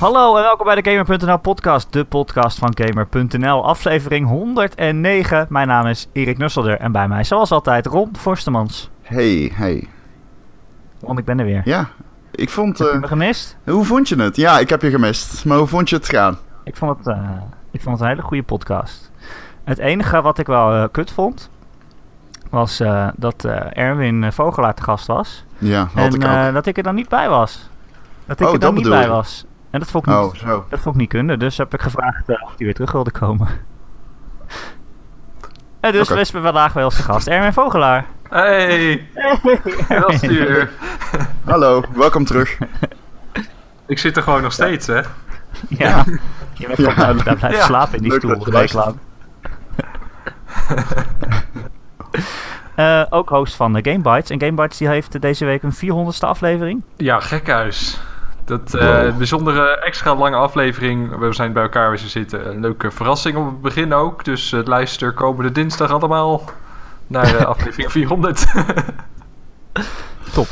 Hallo en welkom bij de Gamer.nl podcast, de podcast van Gamer.nl, aflevering 109. Mijn naam is Erik Nusselder en bij mij zoals altijd Ron Forstemans. Hey, hey. Want ik ben er weer. Ja, ik vond... Heb je eh, me gemist? hoe vond je het? Ja, ik heb je gemist. Maar hoe vond je het gaan? Ik vond het, eh, ik vond het een hele goede podcast. Het enige wat ik wel eh, kut vond, was dat Erwin Vogelaar te gast was. Ja, had en ik ook. dat ik er dan niet bij was. Dat ik Oh, er dan niet bij was. En dat vond ik niet, oh, zo. dat vond ik niet kunnen, dus heb ik gevraagd eh, of hij weer terug wilde komen. En dus Oké. is we vandaag wel onze gast, Erwin Vogelaar. Hey, wel stuur. Hallo, welkom terug. Ik zit er gewoon nog steeds, hè? Ja, je bent Ja, gewoon daar blijven ja. slapen in die Leuk stoel lang. Eh, ook host van de Game Bites. En Game Bites die heeft deze week een 400ste aflevering. Ja, gekhuis. Dat eh Wow. bijzondere extra lange aflevering. We zijn bij elkaar weer zitten. Een leuke verrassing op het begin ook. Dus eh, luister komende dinsdag allemaal naar eh, aflevering 400. Top.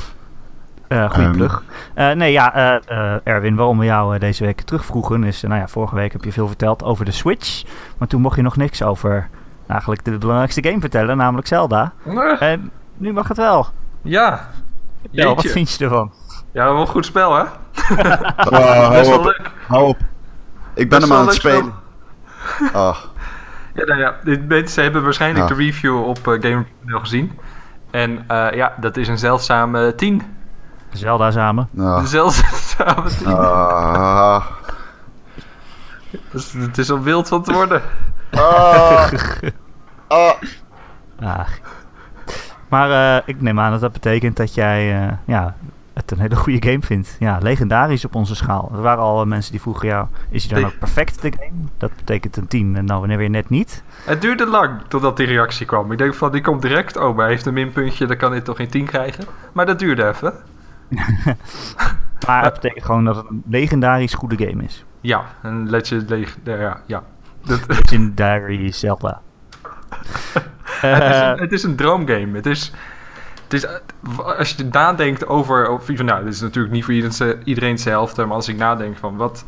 Eh goeie Ehm. plug. Eh, nee, ja, eh, eh, Erwin, waarom we jou deze week terugvroegen is... nou ja, vorige week heb je veel verteld over de Switch. Maar toen mocht je nog niks over eigenlijk de belangrijkste game vertellen, namelijk Zelda. En nu mag het wel. ja, Ja, wat vind je ervan? Ja, wel een goed spel, hè? Oh, Best hou wel op, leuk. hou op. Ik ben Best hem aan het spelen. Ah, Ja, nou ja, dit- mensen hebben waarschijnlijk Ja. de review op uh, Gamer.nl gezien. En eh, ja, dat is een zeldzame 10. Zelda samen. Een ah, zeldzame 10. ah, Dus het is al wild van te worden. ah, ah. Ah. Maar eh, ik neem aan dat dat betekent dat jij eh, ja, het een hele goede game vindt. Ja, legendarisch op onze schaal. Er waren al eh, mensen die vroegen, ja, is hij dan ook perfect de game? Dat betekent een 10 en nou wanneer weer net niet. Het duurde lang totdat die reactie kwam. Ik denk van, die komt direct. Oh, maar hij heeft een minpuntje, dan kan hij toch geen 10 krijgen. Maar dat duurde even. Maar het betekent gewoon dat het een legendarisch goede game is. Ja, een legend... Leg, ja, ja. Dat, Legendary Zelda. het, is Eh, een, het is een droomgame. Het is... Het is, als je nadenkt over, nou, dit is natuurlijk niet voor iedereen, iedereen hetzelfde, maar als ik nadenk van wat,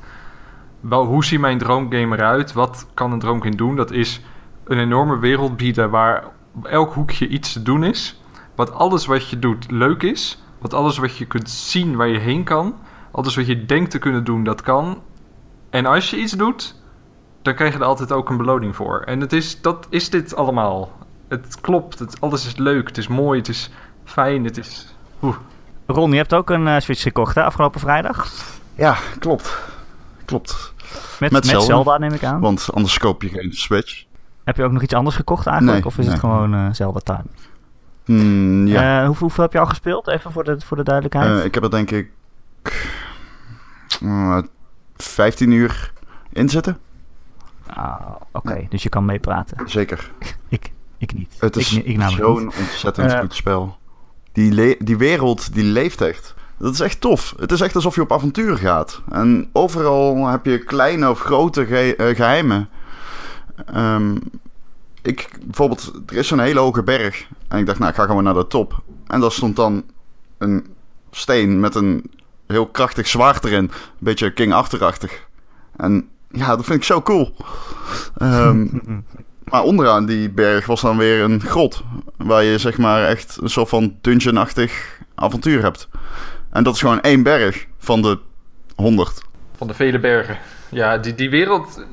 wel, hoe ziet mijn droomgame eruit? Wat kan een droomgame doen? Dat is een enorme wereld bieden waar op elk hoekje iets te doen is. Wat alles wat je doet leuk is. Wat alles wat je kunt zien waar je heen kan. Alles wat je denkt te kunnen doen, dat kan. En als je iets doet, dan krijg je er altijd ook een beloning voor. En het is, dat is dit allemaal. Het klopt, het, alles is leuk, het is mooi, het is fijn, het is... Oeh. Ron, je hebt ook een eh, Switch gekocht hè, afgelopen vrijdag. Ja, klopt. Klopt. Met, Met met Zelda. Neem ik aan. Want anders koop je geen Switch. Heb je ook nog iets anders gekocht eigenlijk? Nee, of is het gewoon eh Zelda Time? Hmm, ja. Eh, hoeveel, hoeveel heb je al gespeeld? Even voor de, voor de duidelijkheid. Eh, ik heb er denk ik eh, 15 uur in zitten. Ah, Oké, dus je kan meepraten. Zeker. Ik, ik niet. Het is ik, ik namelijk zo'n ontzettend goed spel. Die, die wereld, die leeft echt. Dat is echt tof. Het is echt alsof je op avontuur gaat. En overal heb je kleine of grote eh, geheimen. Ehm, ik, bijvoorbeeld, er is zo'n hele hoge berg. En ik dacht, nou, ik ga gewoon naar de top. En daar stond dan een steen met een heel krachtig zwaard erin. Een beetje King Arthur-achtig. En ja, dat vind ik zo cool. Ehm, maar onderaan die berg was dan weer een grot. Waar je zeg maar echt een soort van dungeon-achtig avontuur hebt. En dat is gewoon één berg van de honderd. Van de vele bergen. Ja, die, die wereld,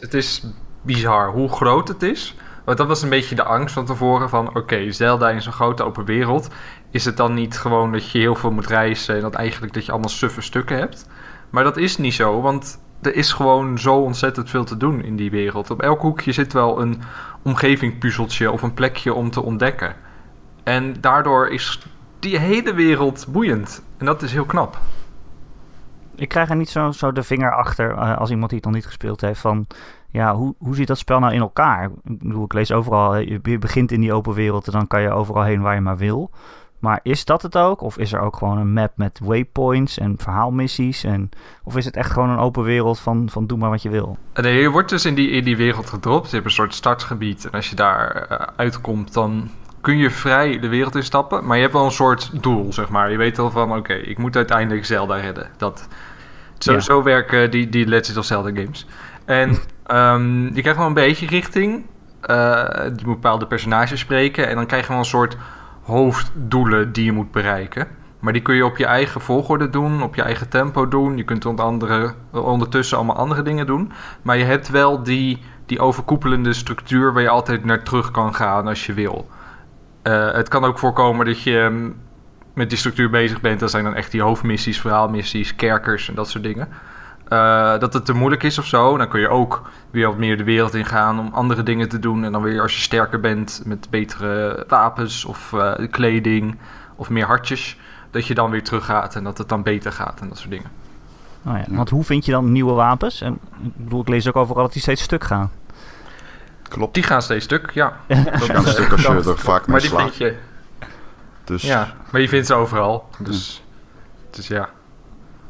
het, is bizar hoe groot het is. Want dat was een beetje de angst van tevoren van... Oké, Zelda in zo'n grote open wereld... Is het dan niet gewoon dat je heel veel moet reizen... en dat eigenlijk dat je allemaal suffe stukken hebt? Maar dat is niet zo, want er is gewoon zo ontzettend veel te doen in die wereld. Op elk hoekje zit wel een omgevingpuzzeltje of een plekje om te ontdekken. En daardoor is die hele wereld boeiend. En dat is heel knap. Ik krijg er niet zo, zo de vinger achter eh, als iemand die het nog niet gespeeld heeft van... Ja, hoe, hoe zit dat spel nou in elkaar? Ik bedoel, ik lees overal, eh, je, je begint in die open wereld en dan kan je overal heen waar je maar wil. Maar is dat het ook? Of is er ook gewoon een map met waypoints en verhaalmissies? En, of is het echt gewoon een open wereld van, van doe maar wat je wil? Nee, je wordt dus in die, in die wereld gedropt. Je hebt een soort startgebied. En als je daar eh, uitkomt, dan kun je vrij de wereld instappen. Maar je hebt wel een soort doel, zeg maar. Je weet al van, oké, ik moet uiteindelijk Zelda redden. Dat, Zo, Ja. zo werken die, die Legend of Zelda games. En ehm, je krijgt wel een beetje richting. Eh, je moet bepaalde personages spreken. En dan krijg je wel een soort hoofddoelen die je moet bereiken. Maar die kun je op je eigen volgorde doen, op je eigen tempo doen. Je kunt onder andere, ondertussen allemaal andere dingen doen. Maar je hebt wel die, die overkoepelende structuur waar je altijd naar terug kan gaan als je wil. Eh, het kan ook voorkomen dat je mm, met die structuur bezig bent. Dat zijn dan echt die hoofdmissies, verhaalmissies, kerkers en dat soort dingen. Eh, dat het te moeilijk is of zo. Dan kun je ook weer wat meer de wereld ingaan om andere dingen te doen. En dan weer als je sterker bent met betere wapens of eh, kleding of meer hartjes. Dat je dan weer teruggaat en dat het dan beter gaat en dat soort dingen. Oh ja. Want hoe vind je dan nieuwe wapens? En, ik bedoel, ik lees ook overal dat die steeds stuk gaan. Klopt. Die gaan steeds stuk, ja. Die gaan stuk als je er vaak mee Maar die slaat. vind je, Dus ja, maar je vindt ze overal. Dus, dus ja.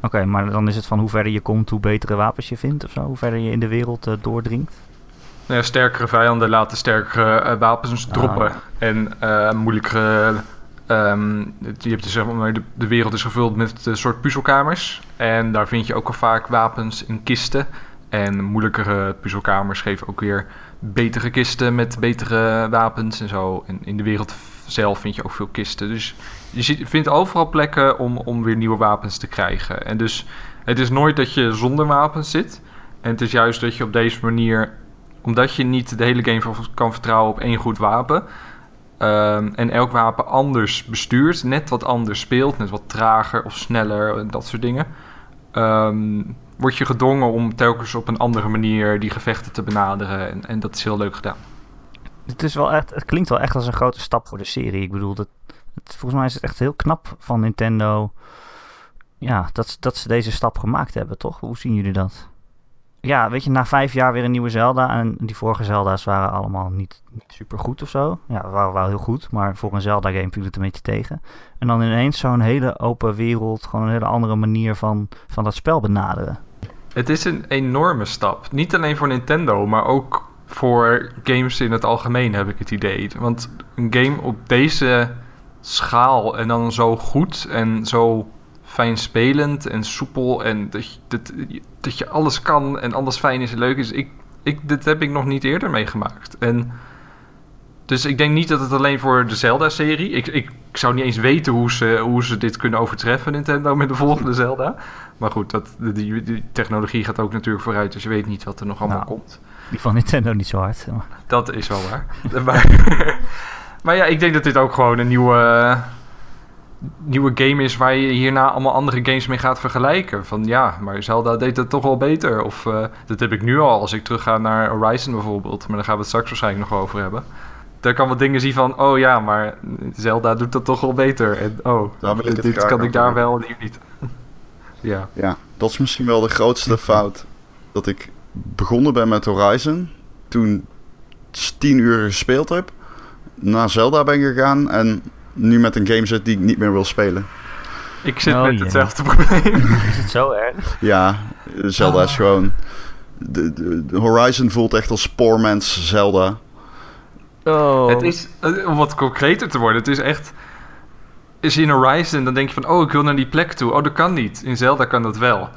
Oké, maar dan is het van hoe verder je komt, hoe betere wapens je vindt of zo? Hoe verder je in de wereld eh, doordringt? Ja, sterkere vijanden laten sterkere eh, wapens Ah. droppen. En eh, moeilijkere. ehm, je hebt dus, zeg maar, de, de wereld is gevuld met een soort puzzelkamers. En daar vind je ook al vaak wapens in kisten. En moeilijkere puzzelkamers geven ook weer betere kisten met betere wapens en zo. En in de wereld zelf vind je ook veel kisten. Dus je ziet, vindt overal plekken om, om weer nieuwe wapens te krijgen. En dus het is nooit dat je zonder wapens zit. En het is juist dat je op deze manier omdat je niet de hele game kan vertrouwen op één goed wapen. ehm, en elk wapen anders bestuurt, net wat anders speelt, net wat trager of sneller en dat soort dingen. ehm, word je gedwongen om telkens op een andere manier die gevechten te benaderen. En, en dat is heel leuk gedaan. Het, is wel echt, het klinkt wel echt als een grote stap voor de serie. Ik bedoel, dat, het, volgens mij is het echt heel knap van Nintendo. Ja, dat, dat ze deze stap gemaakt hebben, toch? Hoe zien jullie dat? Ja, weet je, na vijf jaar weer een nieuwe Zelda. En die vorige Zelda's waren allemaal niet, super goed of zo. Ja, waren wel heel goed, maar voor een Zelda-game viel het een beetje tegen. En dan ineens zo'n hele open wereld, gewoon een hele andere manier van, van dat spel benaderen. Het is een enorme stap. Niet alleen voor Nintendo, maar ook voor games in het algemeen heb ik het idee. Want een game op deze schaal en dan zo goed en zo fijn spelend en soepel en dat je, dat, dat je alles kan en alles fijn is en leuk is. Ik, ik, dit heb ik nog niet eerder meegemaakt. En dus ik denk niet dat het alleen voor de Zelda-serie... Ik, ik, ik zou niet eens weten hoe ze, hoe ze dit kunnen overtreffen, Nintendo, met de volgende Zelda. Maar goed, dat, die, die technologie gaat ook natuurlijk vooruit, dus je weet niet wat er nog allemaal Nou. komt. Die van Nintendo niet zo hard. maar- Dat is wel waar. maar, maar ja, ik denk dat dit ook gewoon een nieuwe, nieuwe game is waar je hierna allemaal andere games mee gaat vergelijken. Van ja, maar Zelda deed het toch wel beter. Of eh, dat heb ik nu al als ik terugga naar Horizon bijvoorbeeld. Maar daar gaan we het straks waarschijnlijk nog over hebben. Daar kan wat dingen zien van, oh ja, maar Zelda doet dat toch wel beter. En oh, dit kan ik daar wel en hier niet. ja. Ja, dat is misschien wel de grootste fout. Dat ik begonnen ben met Horizon. Toen tien uur gespeeld heb. Naar Zelda ben gegaan. En nu met een game zit die ik niet meer wil spelen. Ik zit Oh, met hetzelfde probleem. Is het zo erg? Ja, Zelda Ah. is gewoon... De, de, de Horizon voelt echt als poor man's Zelda. Oh. Het is, eh, om wat concreter te worden, het is echt... Is in Horizon, dan denk je van, oh, ik wil naar die plek toe. Oh, dat kan niet. In Zelda kan dat wel.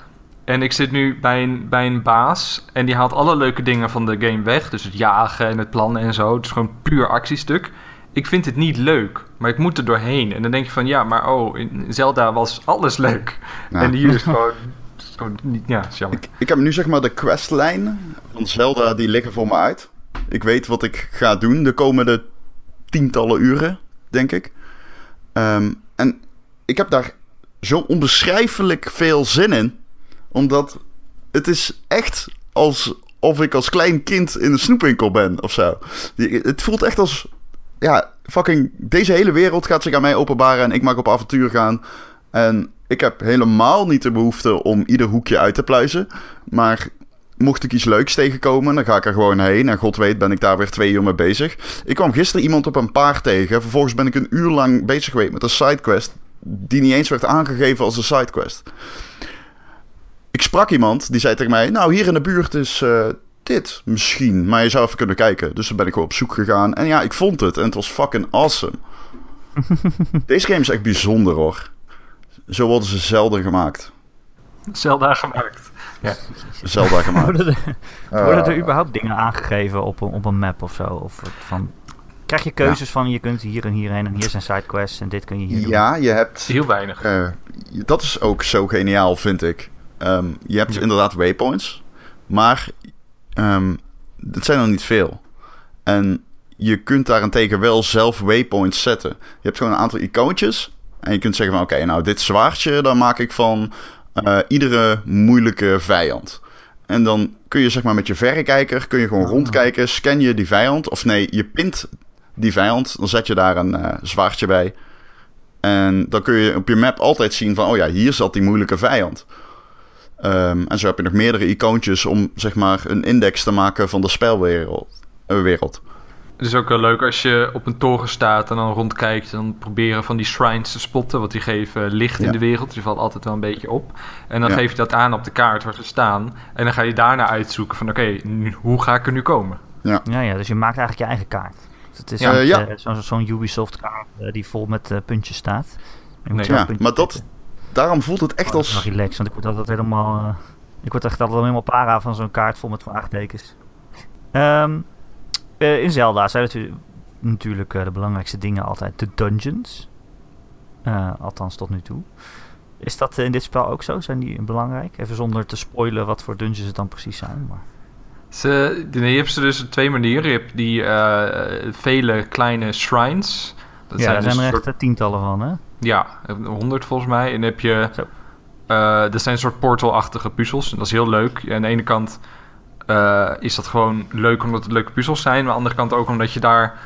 En ik zit nu bij een, bij een baas en die haalt alle leuke dingen van de game weg. Dus het jagen en het plannen en zo. Het is gewoon puur actiestuk. Ik vind het niet leuk, maar ik moet er doorheen. En dan denk je van, ja, maar oh, in Zelda was alles leuk. Ja. En hier is gewoon, niet, ja, is jammer. Ik, ik heb nu zeg maar de questlijn van Zelda, die liggen voor me uit. Ik weet wat ik ga doen de komende tientallen uren, denk ik. Ehm, en ik heb daar zo onbeschrijfelijk veel zin in. Omdat het is echt alsof ik als klein kind in een snoepwinkel ben of zo. Het voelt echt als... Ja, fucking... Deze hele wereld gaat zich aan mij openbaren en ik mag op avontuur gaan. En ik heb helemaal niet de behoefte om ieder hoekje uit te pluizen. Maar mocht ik iets leuks tegenkomen, dan ga ik er gewoon heen. En god weet ben ik daar weer twee uur mee bezig. Ik kwam gisteren iemand op een paard tegen. Vervolgens ben ik een uur lang bezig geweest met een sidequest... die niet eens werd aangegeven als een sidequest. Ik sprak iemand, die zei tegen mij... Nou, hier in de buurt is eh, dit misschien. Maar je zou even kunnen kijken. Dus dan ben ik gewoon op zoek gegaan. En ja, ik vond het. En het was fucking awesome. Deze game is echt bijzonder, hoor. Zo worden ze zelden gemaakt. Zelda gemaakt. Zelda gemaakt. Worden er, Eh, worden er überhaupt dingen aangegeven op een, op een map of zo? Of van, krijg je keuzes van je kunt hier en hierheen en hier zijn sidequests en dit kun je hier doen? ja, je hebt... Heel weinig. eh, dat is ook zo geniaal, vind ik. Ehm, je hebt Ja. inderdaad waypoints, maar ehm het zijn er niet veel. En je kunt daarentegen wel zelf waypoints zetten. Je hebt gewoon een aantal icoontjes. En je kunt zeggen van oké, nou dit zwaardje, dan maak ik van eh, iedere moeilijke vijand. En dan kun je zeg maar met je verrekijker, kun je gewoon Ah. rondkijken, scan je die vijand. Of nee, je pint die vijand, dan zet je daar een eh, zwaardje bij. En dan kun je op je map altijd zien van, oh ja, hier zat die moeilijke vijand. Ehm, en zo heb je nog meerdere icoontjes om zeg maar een index te maken van de spelwereld. eh, wereld. Het is ook wel leuk als je op een toren staat en dan rondkijkt en dan proberen van die shrines te spotten, want die geven licht in Ja. de wereld. Dus je valt altijd wel een beetje op. En dan Ja. geef je dat aan op de kaart waar ze staan. En dan ga je daarna uitzoeken van oké, hoe ga ik er nu komen? Ja, ja, dus je maakt eigenlijk je eigen kaart. Dus het is Ja. Eh, ja. zo'n zo'n Ubisoft kaart eh, die vol met puntjes staat. Nee. Ja, maar dat. Daarom voelt het echt Oh, als... wel relaxed, want ik word altijd helemaal... eh, ik word echt altijd helemaal para van zo'n kaart vol met vraagtekens. Ehm, eh, in Zelda zijn natuurlijk, natuurlijk eh, de belangrijkste dingen altijd de dungeons. Eh, althans tot nu toe. Is dat in dit spel ook zo? Zijn die belangrijk? Even zonder te spoilen wat voor dungeons het dan precies zijn. Maar... Ze, je hebt ze dus op twee manieren. Je hebt die eh, vele kleine shrines. Dat ja, daar dus zijn er soort- echt tientallen van, hè? Ja, 100 volgens mij. En dan heb je. Zo. eh dat zijn een soort portal-achtige puzzels. En dat is heel leuk. En aan de ene kant eh, is dat gewoon leuk omdat het leuke puzzels zijn. Maar aan de andere kant ook omdat je daar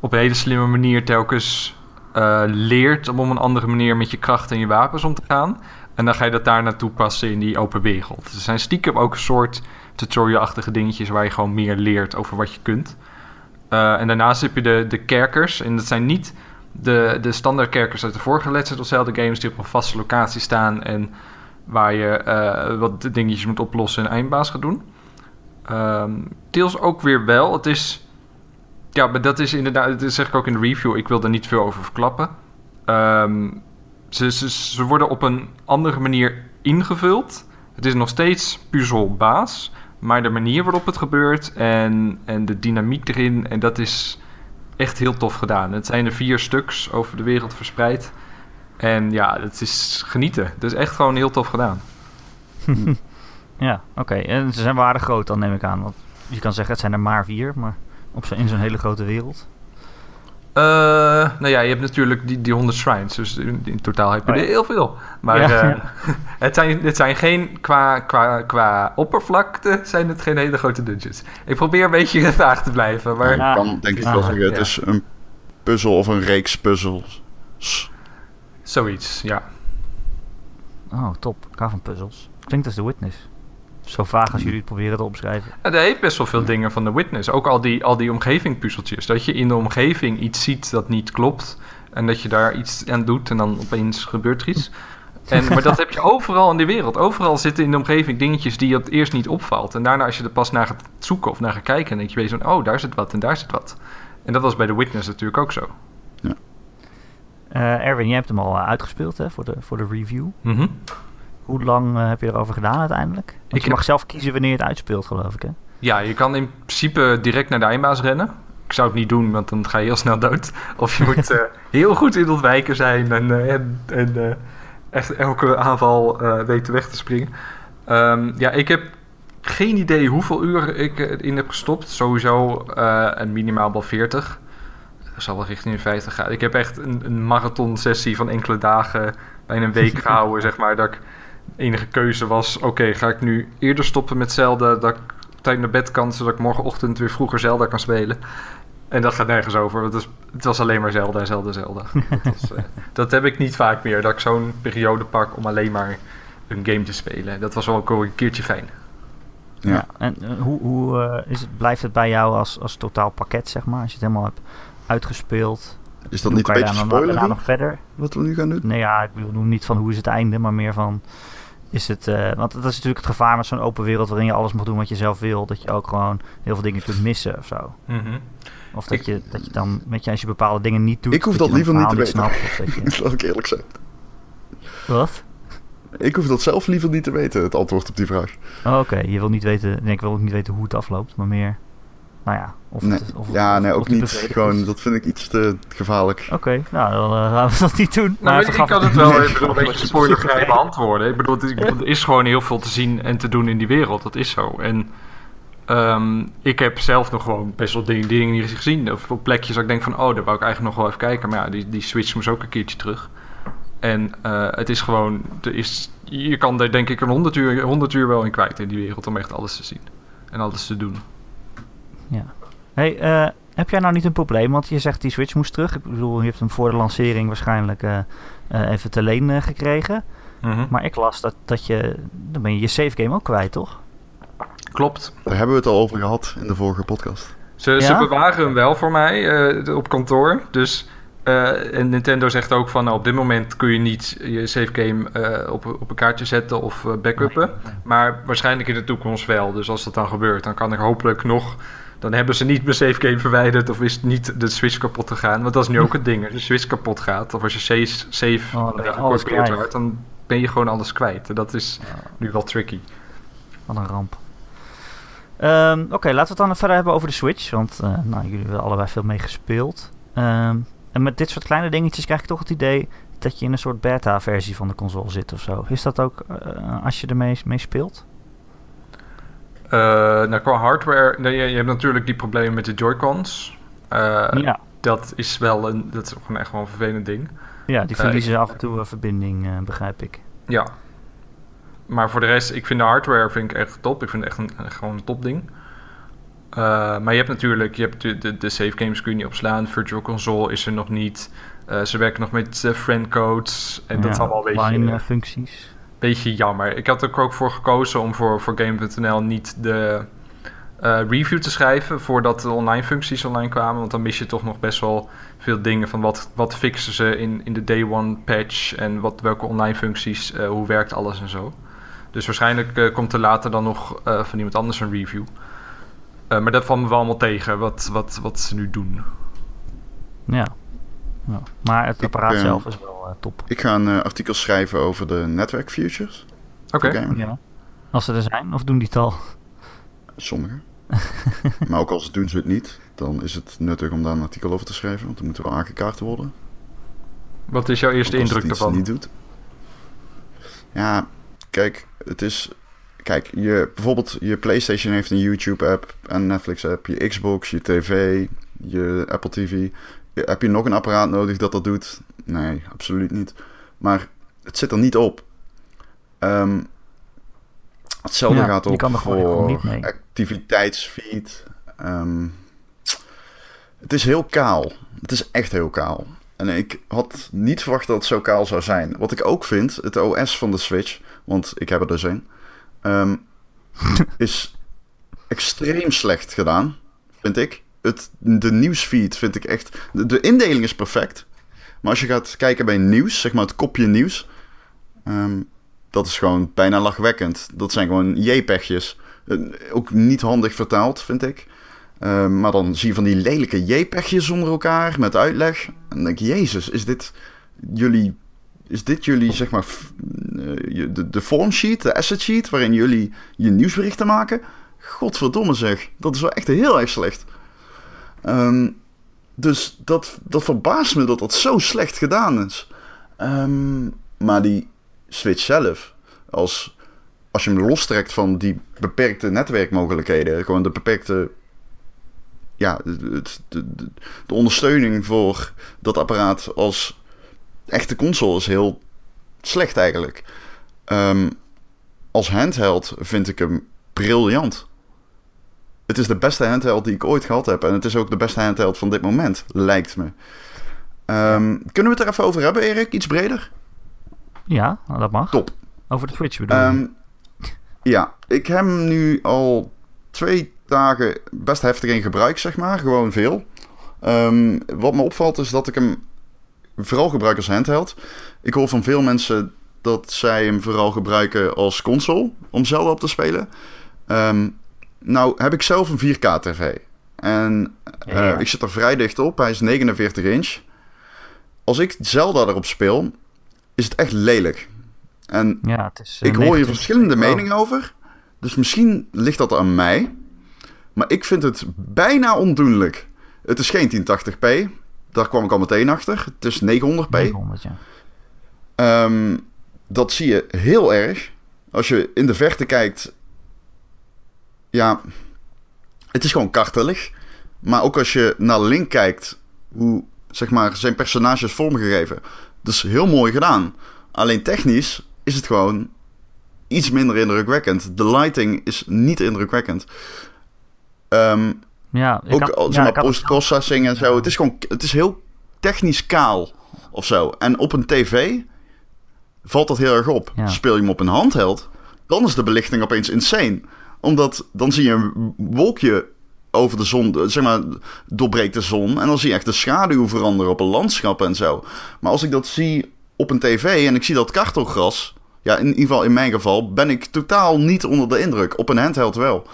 op een hele slimme manier telkens eh, leert om op een andere manier met je kracht en je wapens om te gaan. En dan ga je dat daar naartoe passen in die open wereld. Er zijn stiekem ook een soort tutorial-achtige dingetjes waar je gewoon meer leert over wat je kunt. En daarnaast heb je de, de kerkers. En dat zijn niet de, de standaard kerkers uit de vorige Legend of Zelda games die op een vaste locatie staan en waar je eh, wat dingetjes moet oplossen en eindbaas gaat doen. Deels ook weer wel. Het is, ja, maar dat is inderdaad, dat zeg ik ook in de review, ik wil er niet veel over verklappen. Ehm, ze, ze, ze worden op een andere manier ingevuld. Het is nog steeds puzzelbaas, maar de manier waarop het gebeurt en, en de dynamiek erin, en dat is echt heel tof gedaan. Het zijn er vier stuks over de wereld verspreid. En ja, het is genieten. Het is echt gewoon heel tof gedaan. Ja, oké. En ze zijn waardig groot dan, neem ik aan. Want je kan zeggen, het zijn er maar vier, maar op zo, in zo'n hele grote wereld. Eh, nou ja, je hebt natuurlijk die, die 100 shrines. Dus in, in totaal heb je Oh ja. er heel veel. Maar Ja. eh, het, zijn, het zijn geen, qua, qua, qua oppervlakte, zijn het geen hele grote dungeons. Ik probeer een beetje vaag te blijven. Maar kan denk ik wel Ah, zeggen, het ja. is een puzzel of een reeks puzzels. zoiets, ja. Oh, top. Ik hou van puzzels. Klinkt als The Witness. Zo vaag als jullie het proberen te omschrijven. Ja, Er heeft best wel veel dingen van The Witness. Ook al die, al die omgevingpuzzeltjes. Dat je in de omgeving iets ziet dat niet klopt. En dat je daar iets aan doet en dan opeens gebeurt er iets. En, maar dat heb je overal in de wereld. Overal zitten in de omgeving dingetjes die je het eerst niet opvalt. En daarna als je er pas naar gaat zoeken of naar gaat kijken... dan denk je weer zo van, oh, daar zit wat en daar zit wat. En dat was bij The Witness natuurlijk ook zo. Eh, Erwin, jij hebt hem al eh, uitgespeeld hè, voor, de, voor de review. Mhm. Hoe lang eh, heb je erover gedaan uiteindelijk? Want Ik je mag heb- zelf kiezen wanneer je het uitspeelt, geloof ik. Hè? Ja, je kan in principe direct naar de eindbaas rennen. Ik zou het niet doen, want dan ga je heel snel dood. Of je moet eh, heel goed in het ontwijken zijn en, eh, en, en echt elke aanval weten weg te springen. Ehm, ja, ik heb geen idee hoeveel uur ik erin heb gestopt. Sowieso een minimaal wel 40. Dat zal wel richting de 50 gaan. Ik heb echt een, een marathon sessie van enkele dagen, bijna een week gehouden, zeg maar. Dat ik enige keuze was, oké, ga ik nu eerder stoppen met Zelda, dat ik tijd naar bed kan, zodat ik morgenochtend weer vroeger Zelda kan spelen. En dat gaat nergens over, want het, was alleen maar Zelda, Zelda, Zelda. Dat, was, eh, dat heb ik niet vaak meer, dat ik zo'n periode pak om alleen maar een game te spelen. Dat was wel ook een keertje fijn. Ja. En eh, hoe, hoe eh, is het, blijft het bij jou als, als totaal pakket, zeg maar? Als je het helemaal hebt uitgespeeld. Is dat niet een beetje spoilery, nog verder? wat we nu gaan doen? Nee, ja, ik bedoel niet van hoe is het einde, maar meer van... Is het, eh, want dat is natuurlijk het gevaar met zo'n open wereld waarin je alles mag doen wat je zelf wil. Dat je ook gewoon heel veel dingen kunt missen of zo. Of dat, Ik- je, dat je dan, met je, als je bepaalde dingen niet doet... Ik hoef dat liever niet te verhaal snapt. Of dat je, Laat ik eerlijk zijn. wat? Ik hoef dat zelf liever niet te weten, het antwoord op die vraag. Oh, Oké, je wil niet weten, nee, ik wil ook niet weten hoe het afloopt, maar meer, nou ja, of Nee. het, of, ja, nee, of ook niet. Gewoon, is. dat vind ik iets te gevaarlijk. Oké, nou dan eh, gaan we dat niet doen. Nou, Maar je, ik kan het wel Nee. even een beetje spoilervrij beantwoorden. Ik bedoel, het is, ik bedoel, er is gewoon heel veel te zien en te doen in die wereld. Dat is zo. En ehm, ik heb zelf nog gewoon best wel dingen, dingen niet gezien. Of op plekjes dat ik denk van, oh, daar wou ik eigenlijk nog wel even kijken. Maar ja, die, die Switch moest ook een keertje terug. En eh, het is gewoon, er is, je kan er denk ik een 100 uur, 100 uur wel in kwijt in die wereld om echt alles te zien. En alles te doen. Hey, eh, heb jij nou niet een probleem? Want je zegt die Switch moest terug. Ik bedoel, je hebt hem voor de lancering waarschijnlijk eh, eh, even te leen gekregen. Maar ik las dat, dat je, dan ben je je save game ook kwijt, toch? Klopt. Daar hebben we het al over gehad in de vorige podcast. Ze, ze Ja? bewaren hem wel voor mij eh, op kantoor. Dus, eh, en Nintendo zegt ook van nou, op dit moment kun je niet je save game eh, op, op een kaartje zetten of backuppen. Maar waarschijnlijk in de toekomst wel. Dus als dat dan gebeurt, dan kan ik hopelijk nog. Dan hebben ze niet mijn save game verwijderd of is niet de Switch kapot gegaan. Want dat is nu ook het ding. Als je Switch kapot gaat of als je save, Oh, eh, kwijt. wordt, dan ben je gewoon alles kwijt. En dat is nu wel tricky. Wat een ramp. Ehm, Oké, laten we het dan verder hebben over de Switch. Want eh, nou, jullie hebben allebei veel mee gespeeld. Ehm, en met dit soort kleine dingetjes krijg ik toch het idee dat je in een soort beta-versie van de console zit of zo. Is dat ook eh, als je ermee mee speelt? Eh, nou, qua hardware, nee, je, je hebt natuurlijk die problemen met de Joy-Cons. Eh, ja. Dat is wel een, dat is gewoon echt wel een vervelend ding. ja, die eh, verliezen af en toe een verbinding, begrijp ik. Ja. Maar voor de rest, ik vind de hardware vind ik echt top. Ik vind het echt een, gewoon een topding. Eh maar je hebt natuurlijk, je hebt de, de, de save games kun je niet opslaan. Virtual Console is er nog niet. Ze werken nog met eh, friendcodes. En dat Ja, allemaal een beetje, line, functies. Beetje jammer. Ik had er ook voor gekozen om voor, voor Game.nl niet de eh, review te schrijven voordat de online functies online kwamen. Want dan mis je toch nog best wel veel dingen van wat, wat fixen ze in, in de day one patch en wat, welke online functies, eh, hoe werkt alles en zo. Dus waarschijnlijk eh, komt er later dan nog van iemand anders een review. Maar dat valt me wel allemaal tegen, wat, wat, wat ze nu doen. Ja. Ja. Maar het Ik, apparaat eh, zelf is wel eh, top. Ik ga een eh, artikel schrijven over de netwerk futures. Oké. Ja. Als ze er zijn, of doen die het al? Sommige. maar ook als doen ze het niet, dan is het nuttig om daar een artikel over te schrijven. Want dan moet er wel aangekaart worden. Wat is jouw eerste indruk het ervan? niet doet. Ja, kijk, het is. Kijk, je, bijvoorbeeld je PlayStation heeft een YouTube-app en Netflix-app, je Xbox, je TV, je Apple TV. Heb je nog een apparaat nodig dat dat doet? Nee, absoluut niet. Maar het zit er niet op. Ehm, hetzelfde Ja, gaat op kan gewoon voor niet mee. activiteitsfeed. Ehm, het is heel kaal. Het is echt heel kaal. En ik had niet verwacht dat het zo kaal zou zijn. Wat ik ook vind, het OS van de Switch, want ik heb er dus een, ehm, is extreem slecht gedaan, vind ik. Het, de nieuwsfeed vind ik echt... De, de indeling is perfect. Maar als je gaat kijken bij nieuws, zeg maar het kopje nieuws... ehm, dat is gewoon bijna lachwekkend. Dat zijn gewoon JPEG'jes. Eh, ook niet handig vertaald, vind ik. Eh, maar dan zie je van die lelijke JPEG'jes onder elkaar met uitleg. En dan denk je, jezus, is dit jullie... Is dit jullie, zeg maar, eh, de, de formsheet, de asset sheet... waarin jullie je nieuwsberichten maken? Godverdomme zeg, dat is wel echt heel erg slecht. Ehm, dus dat, dat verbaast me dat dat zo slecht gedaan is. Ehm, maar die Switch zelf, als, als je hem lostrekt van die beperkte netwerkmogelijkheden, gewoon de beperkte. Ja, de, de, de ondersteuning voor dat apparaat als echte console is heel slecht eigenlijk. Ehm, als handheld vind ik hem briljant. Het is de beste handheld die ik ooit gehad heb. En het is ook de beste handheld van dit moment, lijkt me. Ehm, kunnen we het er even over hebben, Erik? Iets breder? Ja, dat mag. Top. Over de Switch bedoel? Ehm, ja, ik heb hem nu al twee dagen best heftig in gebruik, zeg maar. Gewoon veel. Ehm, wat me opvalt is dat ik hem vooral gebruik als handheld. Ik hoor van veel mensen dat zij hem vooral gebruiken als console om Zelda op te spelen. Ehm, nou heb ik zelf een 4K tv. En eh, Ja. ik zit er vrij dicht op. Hij is 49 inch. Als ik Zelda erop speel, is het echt lelijk. En Ja, het is... eh, ik hoor hier 29 verschillende Oh. meningen over. Dus misschien ligt dat aan mij. Maar ik vind het bijna ondoenlijk. Het is geen 1080p. Daar kwam ik al meteen achter. Het is 900p. 900, ja. Ehm, dat zie je heel erg. Als je in de verte kijkt. Ja, het is gewoon kartelig. Maar ook als je naar Link kijkt, hoe zeg maar, zijn personage is vormgegeven. Dat is heel mooi gedaan. Alleen technisch is het gewoon iets minder indrukwekkend. De lighting is niet indrukwekkend. Ehm, Ja, ik ook had- ja, zeg maar had- post-processing en zo. Het is gewoon het is heel technisch kaal of zo. En op een tv valt dat heel erg op. Ja. Speel je hem op een handheld, dan is de belichting opeens insane. Omdat dan zie je een wolkje over de zon, zeg maar, doorbreekt de zon. En dan zie je echt de schaduw veranderen op een landschap en zo. Maar als ik dat zie op een tv en ik zie dat kartelgras... Ja, in ieder geval in mijn geval ben ik totaal niet onder de indruk. Op een handheld wel.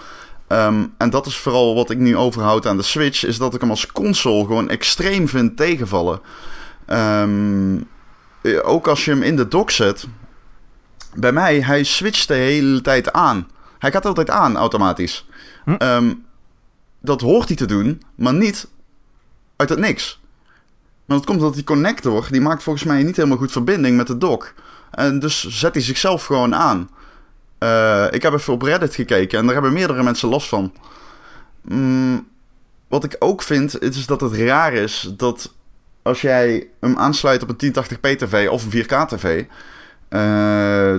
Ehm, en dat is vooral wat ik nu overhoud aan de Switch... is dat ik hem als console gewoon extreem vind tegenvallen. Ehm, eh, ook als je hem in de dock zet... Bij mij, hij switcht de hele tijd aan. Hij gaat altijd aan, automatisch. Hm. Ehm, dat hoort hij te doen, maar niet uit het niks. Maar dat komt omdat die connector, die maakt volgens mij niet helemaal goed verbinding met de dock. En dus zet hij zichzelf gewoon aan. Eh, ik heb even op Reddit gekeken en daar hebben meerdere mensen last van. Mm, wat ik ook vind, is dat het raar is dat als jij hem aansluit op een 1080p tv of een 4K tv, eh,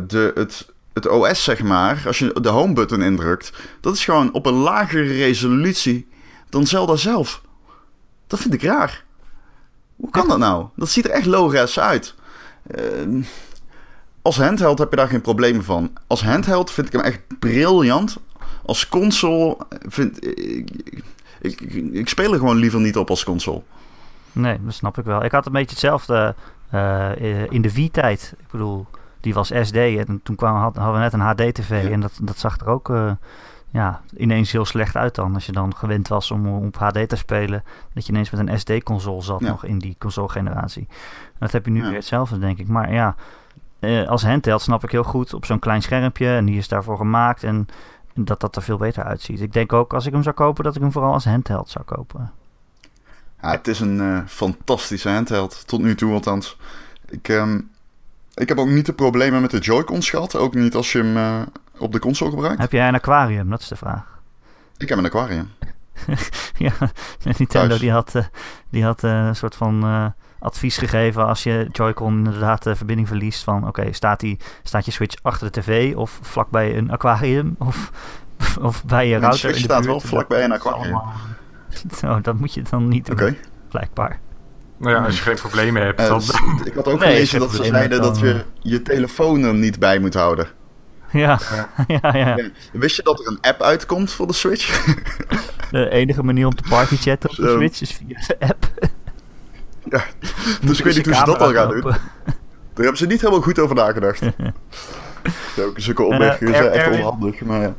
de, het, het OS zeg maar, als je de home button indrukt, dat is gewoon op een lagere resolutie dan Zelda zelf. Dat vind ik raar. Hoe kan dat nou? Dat ziet er echt low-res uit. Eh, als handheld heb je daar geen problemen van. Als handheld vind ik hem echt briljant. Als console vind ik, ik, speel er gewoon liever niet op als console. Nee, dat snap ik wel. Ik had een beetje hetzelfde eh, in de V-tijd. Ik bedoel, die was SD en toen kwam, had- hadden we net een HD-tv Ja. en dat, dat zag er ook eh, ja, ineens heel slecht uit dan. Als je dan gewend was om op HD te spelen, dat je ineens met een SD-console zat Ja. nog in die console-generatie. En dat heb je nu Ja. weer hetzelfde, denk ik. Maar ja, eh, als handheld snap ik heel goed op zo'n klein schermpje en die is daarvoor gemaakt en dat dat er veel beter uitziet. Ik denk ook als ik hem zou kopen, dat ik hem vooral als handheld zou kopen. Ja, het is een eh, fantastische handheld, tot nu toe althans. Ik, ehm, ik heb ook niet de problemen met de Joy-Cons gehad, ook niet als je hem eh, op de console gebruikt. Heb jij een aquarium? Dat is de vraag. Ik heb een aquarium. ja, Nintendo Thuis. die had, eh, die had eh, een soort van advies gegeven als je Joy-Con inderdaad de verbinding verliest van oké, staat, die, staat je Switch achter de tv of vlakbij een aquarium of, of bij je router Switch in de staat buurt? wel vlakbij een aquarium. allemaal- Zo, dat moet je dan niet doen, Oké. blijkbaar. Nou ja, als je geen problemen hebt, Eh, dan... ik had ook Nee, gelezen dat ze zeiden dan, dat je je telefoon er niet bij moet houden. Ja, ja, ja. Ja. Wist je dat er een app uitkomt voor de Switch? De enige manier om te partychatten op de. Switch is via de app. ja. Dus ik weet niet hoe ze dat al gaan doen. Daar hebben ze niet helemaal goed over nagedacht. Zulke opmerkingen Eh, zijn Er- echt onhandig. Maar ja.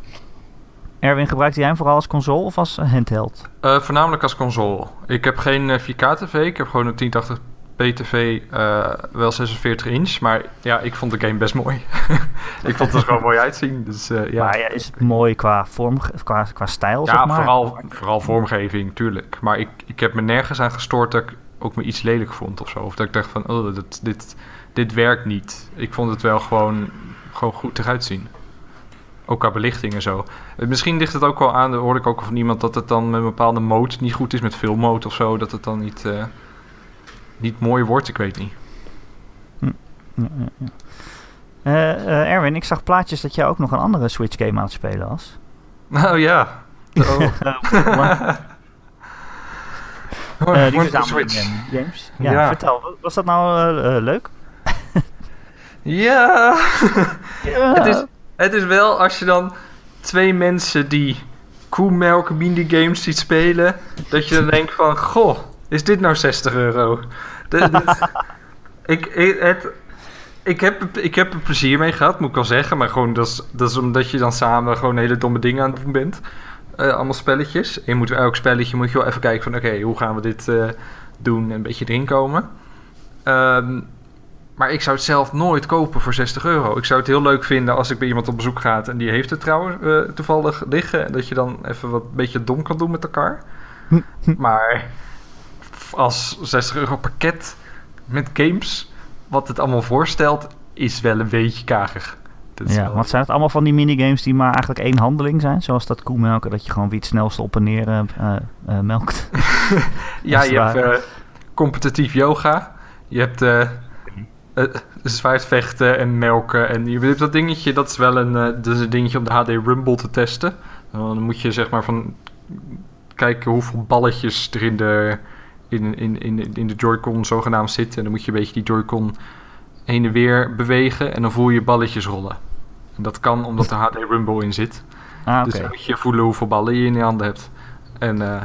Erwin, gebruikt jij hem vooral als console of als handheld? Eh, voornamelijk als console. Ik heb geen eh, 4K-tv. Ik heb gewoon een 1080p tv, eh, wel 46 inch. Maar ja, ik vond de game best mooi. ik vond het er gewoon mooi uitzien. Dus eh, ja, Maar ja, is het mooi qua vorm, qua, qua stijl, zeg ja maar? vooral, vooral vormgeving, tuurlijk. Maar ik, ik heb me nergens aan gestoord dat ik ook me iets lelijk vond of zo. Of dat ik dacht van, oh, dat, dit, dit werkt niet. Ik vond het wel gewoon, gewoon goed eruit zien. Ook qua belichting en zo. Misschien ligt het ook wel aan, dat hoorde ik ook van iemand, dat het dan met een bepaalde mode niet goed is, met veel mode of zo. Dat het dan niet, eh, niet mooi wordt, ik weet niet. Ja, ja, ja. Eh, eh, Erwin, ik zag plaatjes dat jij ook nog een andere Switch game aan het spelen was. Nou ja. Oh. Eh, die Switch. games. Ja, Ja. vertel, was dat nou leuk? Ja. Ja. Het, is, het is wel als je dan twee mensen die koemelk minigames ziet spelen, dat je dan denkt van, goh, is dit nou 60 euro? De- ik, ik, het, ik, heb, ik heb er plezier mee gehad, moet ik wel zeggen, maar gewoon dat is, dat is omdat je dan samen gewoon hele domme dingen aan het doen bent. Eh, allemaal spelletjes. En je moet elk spelletje moet je wel even kijken van, oké, hoe gaan we dit eh, doen en een beetje erin komen. Ehm, Maar ik zou het zelf nooit kopen voor 60 euro. Ik zou het heel leuk vinden als ik bij iemand op bezoek ga en die heeft het trouwens eh, toevallig liggen. En dat je dan even wat een beetje dom kan doen met elkaar. maar als 60 euro pakket met games, wat het allemaal voorstelt, is wel een beetje kagig. Ja, wel- want zijn het allemaal van die minigames die maar eigenlijk één handeling zijn? Zoals dat koemelken, dat je gewoon wie het snelste op en neer eh, eh, melkt. Ja, je hebt competitief yoga. Je hebt eh eh, zwaardvechten en melken. En je hebt dat dingetje, dat is wel een, eh, dat is een dingetje om de HD Rumble te testen. Dan moet je zeg maar van kijken hoeveel balletjes er in de, in, in, in, in de Joy-Con zogenaamd zitten. En dan moet je een beetje die Joy-Con heen en weer bewegen. En dan voel je balletjes rollen. En dat kan omdat er HD Rumble in zit. Ah. Dus dan moet je voelen hoeveel ballen je in je handen hebt. En eh,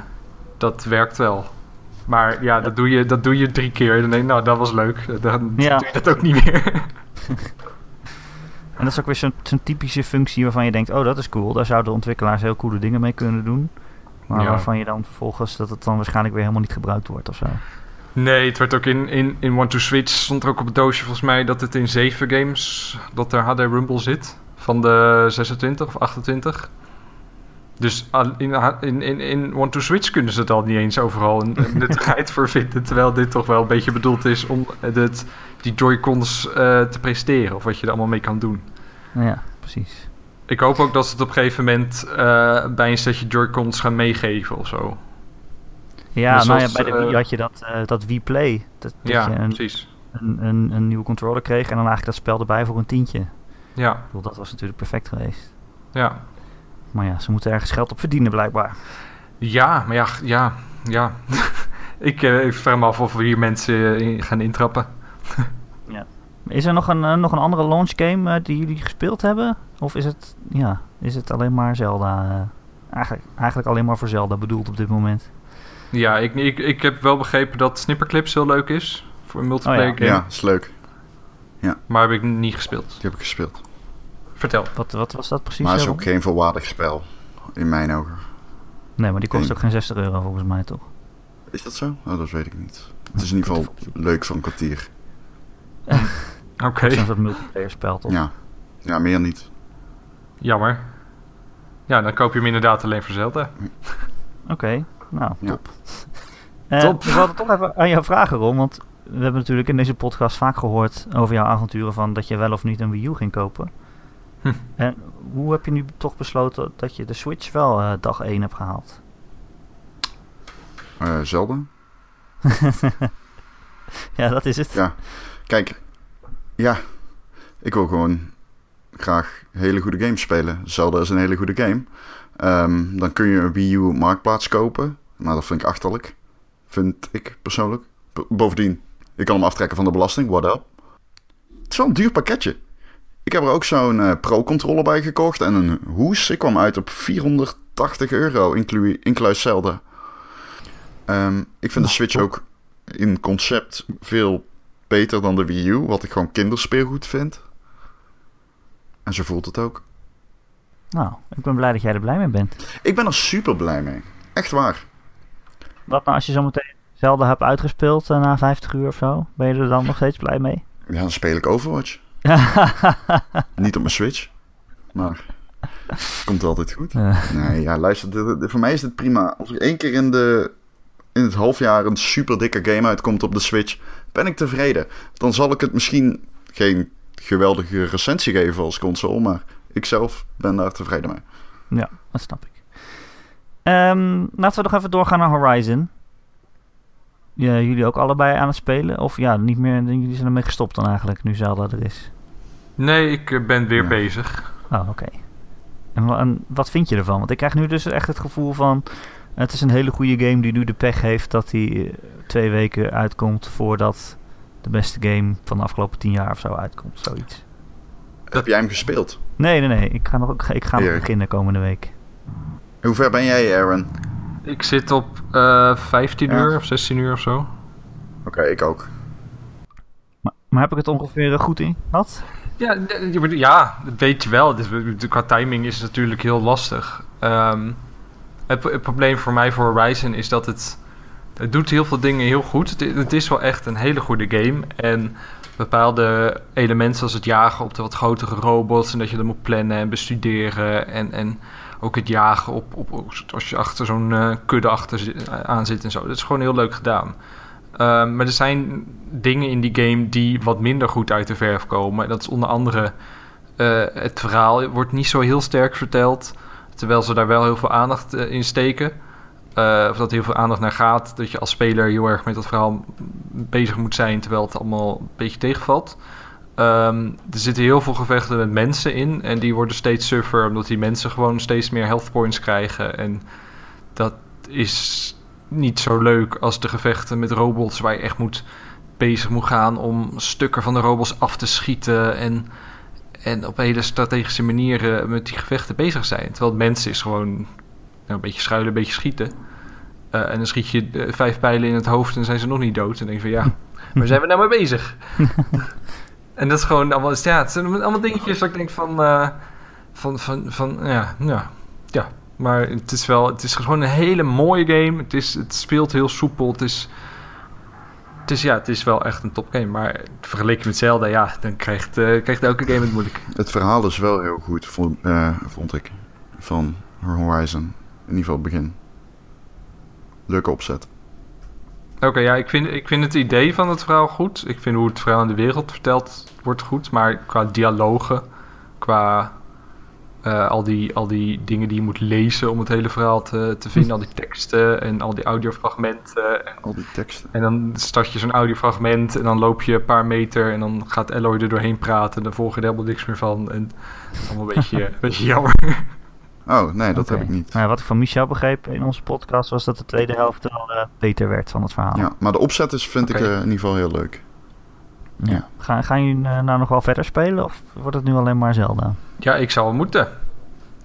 dat werkt wel. Maar ja, dat doe je, dat doe je drie keer. Dan denk je, nou, dat was leuk. Dan Ja. doe je dat ook niet meer. En dat is ook weer zo'n typische functie waarvan je denkt, oh dat is cool. Daar zouden ontwikkelaars heel coole dingen mee kunnen doen. Maar Ja. waarvan je dan vervolgens dat het dan waarschijnlijk weer helemaal niet gebruikt wordt of zo. nee, het werd ook in, in, in One to Switch stond er ook op het doosje volgens mij dat het in zeven games, dat er HD Rumble zit. Van de 26 of 28. Dus in, in, in, in One to Switch kunnen ze het al niet eens overal een, een nuttigheid voor vinden. Terwijl dit toch wel een beetje bedoeld is om het, die Joy-Cons eh, te presteren. Of wat je er allemaal mee kan doen. Ja, precies. Ik hoop ook dat ze het op een gegeven moment eh, bij een setje Joy-Cons gaan meegeven of zo. Ja, Maar nou ja, bij de Wii eh, had je dat, eh, dat Wii Play. Dat, dat Ja, je een, precies. een, een, een nieuwe controller kreeg en dan eigenlijk dat spel erbij voor een tientje. Ik Ja, bedoel, dat was natuurlijk perfect geweest. ja. Maar ja, ze moeten ergens geld op verdienen blijkbaar. Ja, maar ja, ja, ja. ik, eh, ik vraag me af of we hier mensen eh, in gaan intrappen. Is er nog een, eh, nog een andere launch game eh, die jullie gespeeld hebben? Of is het, ja, is het alleen maar Zelda? eigenlijk, eigenlijk alleen maar voor Zelda bedoeld op dit moment. Ja, ik, ik, ik heb wel begrepen dat Snipperclips heel leuk is. Voor een multiplayer Oh game. Ja, is leuk. Maar heb ik niet gespeeld. Die heb ik gespeeld. Vertel. Wat, wat was dat precies? Maar het is ook geen volwaardig spel. In mijn ogen. Nee, maar die kost ook geen 60 euro volgens mij, toch? Is dat zo? Oh, dat weet ik niet. Het is in ieder geval leuk voor een kwartier. Oké, Zo'n soort multiplayer spel, toch? Ja. Ja, meer niet. jammer. Ja, dan koop je hem inderdaad alleen voor Zelda. Oké, nou, Ja. top. Eh, Top. We hadden toch even aan jou vragen, Ron, want we hebben natuurlijk in deze podcast vaak gehoord over jouw avonturen van dat je wel of niet een Wii U ging kopen. Hm. En hoe heb je nu toch besloten dat je de Switch wel eh, dag 1 hebt gehaald? Eh Zelda? ja, dat is het. Ja. Kijk. Ja. Ik wil gewoon graag hele goede games spelen. Zelda is een hele goede game. Ehm, dan kun je een Wii U marktplaats kopen. Maar dat vind ik achterlijk. Vind ik persoonlijk. B- bovendien, ik kan hem aftrekken van de belasting. What up? Het is wel een duur pakketje. Ik heb er ook zo'n eh, Pro-controller bij gekocht. En een hoes. Ik kwam uit op 480 euro, inclu inclusief Zelda. Ehm, ik vind de Switch ook in concept veel beter dan de Wii U. Wat ik gewoon kinderspeelgoed vind. En zo voelt het ook. Nou, ik ben blij dat jij er blij mee bent. Ik ben er super blij mee. Echt waar. Wat nou als je zometeen Zelda hebt uitgespeeld eh, na 50 uur of zo? Ben je er dan nog steeds blij mee? Ja, dan speel ik Overwatch. Niet op mijn Switch. Maar komt altijd goed. Nee, ja, luister. voor mij is dit prima. Als er één keer in, de, in het halfjaar een super dikke game uitkomt op de Switch, ben ik tevreden. Dan zal ik het misschien geen geweldige recensie geven als console, maar ik zelf ben daar tevreden mee. Ja, dat snap ik. Ehm, laten we nog even doorgaan naar Horizon. Ja, jullie ook allebei aan het spelen? Of ja, niet meer, jullie zijn ermee gestopt dan eigenlijk, nu Zelda er is. Nee, ik eh, ben weer Ja. bezig. Oh, oké. En, wa- en wat vind je ervan? Want ik krijg nu dus echt het gevoel van... Het is een hele goede game die nu de pech heeft dat hij eh, twee weken uitkomt voordat de beste game van de afgelopen tien jaar of zo uitkomt. Zoiets. Heb jij hem gespeeld? Nee, nee, nee. Ik ga nog, ik ga nog beginnen komende week. Hoe ver ben jij, Aaron? Ik zit op eh 15 Ja. uur of 16 uur of zo. Oké, ik ook. Maar, maar heb ik het ongeveer eh, goed in gehad? Ja, ja, dat weet je wel. Dus, we- qua timing is het natuurlijk heel lastig. Ehm, het, het probleem voor mij voor Horizon is dat het... Het doet heel veel dingen heel goed. Het, het is wel echt een hele goede game. En bepaalde elementen zoals het jagen op de wat grotere robots en dat je dat moet plannen en bestuderen en, en ook het jagen op, op als je achter zo'n uh, kudde achter zit, aan zit en zo. Dat is gewoon heel leuk gedaan. Um, maar er zijn dingen in die game die wat minder goed uit de verf komen. Dat is onder andere uh, het verhaal wordt niet zo heel sterk verteld, terwijl ze daar wel heel veel aandacht in steken. of dat heel veel aandacht naar gaat. Dat je als speler heel erg met dat verhaal bezig moet zijn, terwijl het allemaal een beetje tegenvalt. Um, er zitten heel veel gevechten met mensen in. En die worden steeds suffer, omdat die mensen gewoon steeds meer health points krijgen. En dat is niet zo leuk als de gevechten met robots, waar je echt moet, bezig moet gaan om stukken van de robots af te schieten. En, en op hele strategische manieren met die gevechten bezig zijn. Terwijl mensen is gewoon nou, een beetje schuilen, een beetje schieten. Uh, en dan schiet je uh, vijf pijlen in het hoofd en zijn ze nog niet dood. En denk je van ja, waar zijn we nou mee bezig? En dat is gewoon allemaal, ja, het zijn allemaal dingetjes dat ik denk van, uh, van, van, van, ja, ja, ja. Maar het is wel, het is gewoon een hele mooie game. Het, is, het speelt heel soepel. Het is, het is, ja, het is wel echt een topgame. Maar vergeleken met Zelda, ja, dan krijgt, uh, krijgt elke game het moeilijk. Het verhaal is wel heel goed, vond, uh, vond ik, van Horizon. In ieder geval het begin. Leuke opzet. Oké, ja, ik vind, ik vind het idee van het verhaal goed. Ik vind hoe het verhaal in de wereld verteld wordt goed. Maar qua dialogen, qua uh, al, die, al die dingen die je moet lezen om het hele verhaal te, te vinden. al die teksten en al die audiofragmenten. En, al die teksten. En dan start je zo'n audiofragment en dan loop je een paar meter en dan gaat Eloy er doorheen praten. En dan volg je er helemaal niks meer van. En allemaal een beetje, een beetje jammer. Oh, nee, dat okay. heb ik niet. Nou, wat ik van Michel begreep in onze podcast was dat de tweede helft wel uh, beter werd van het verhaal. Ja, maar de opzet is, vind okay. ik uh, in ieder geval heel leuk. Ja. ja. Gaan, gaan jullie uh, nou nog wel verder spelen of wordt het nu alleen maar Zelda? Ja, ik zou wel moeten.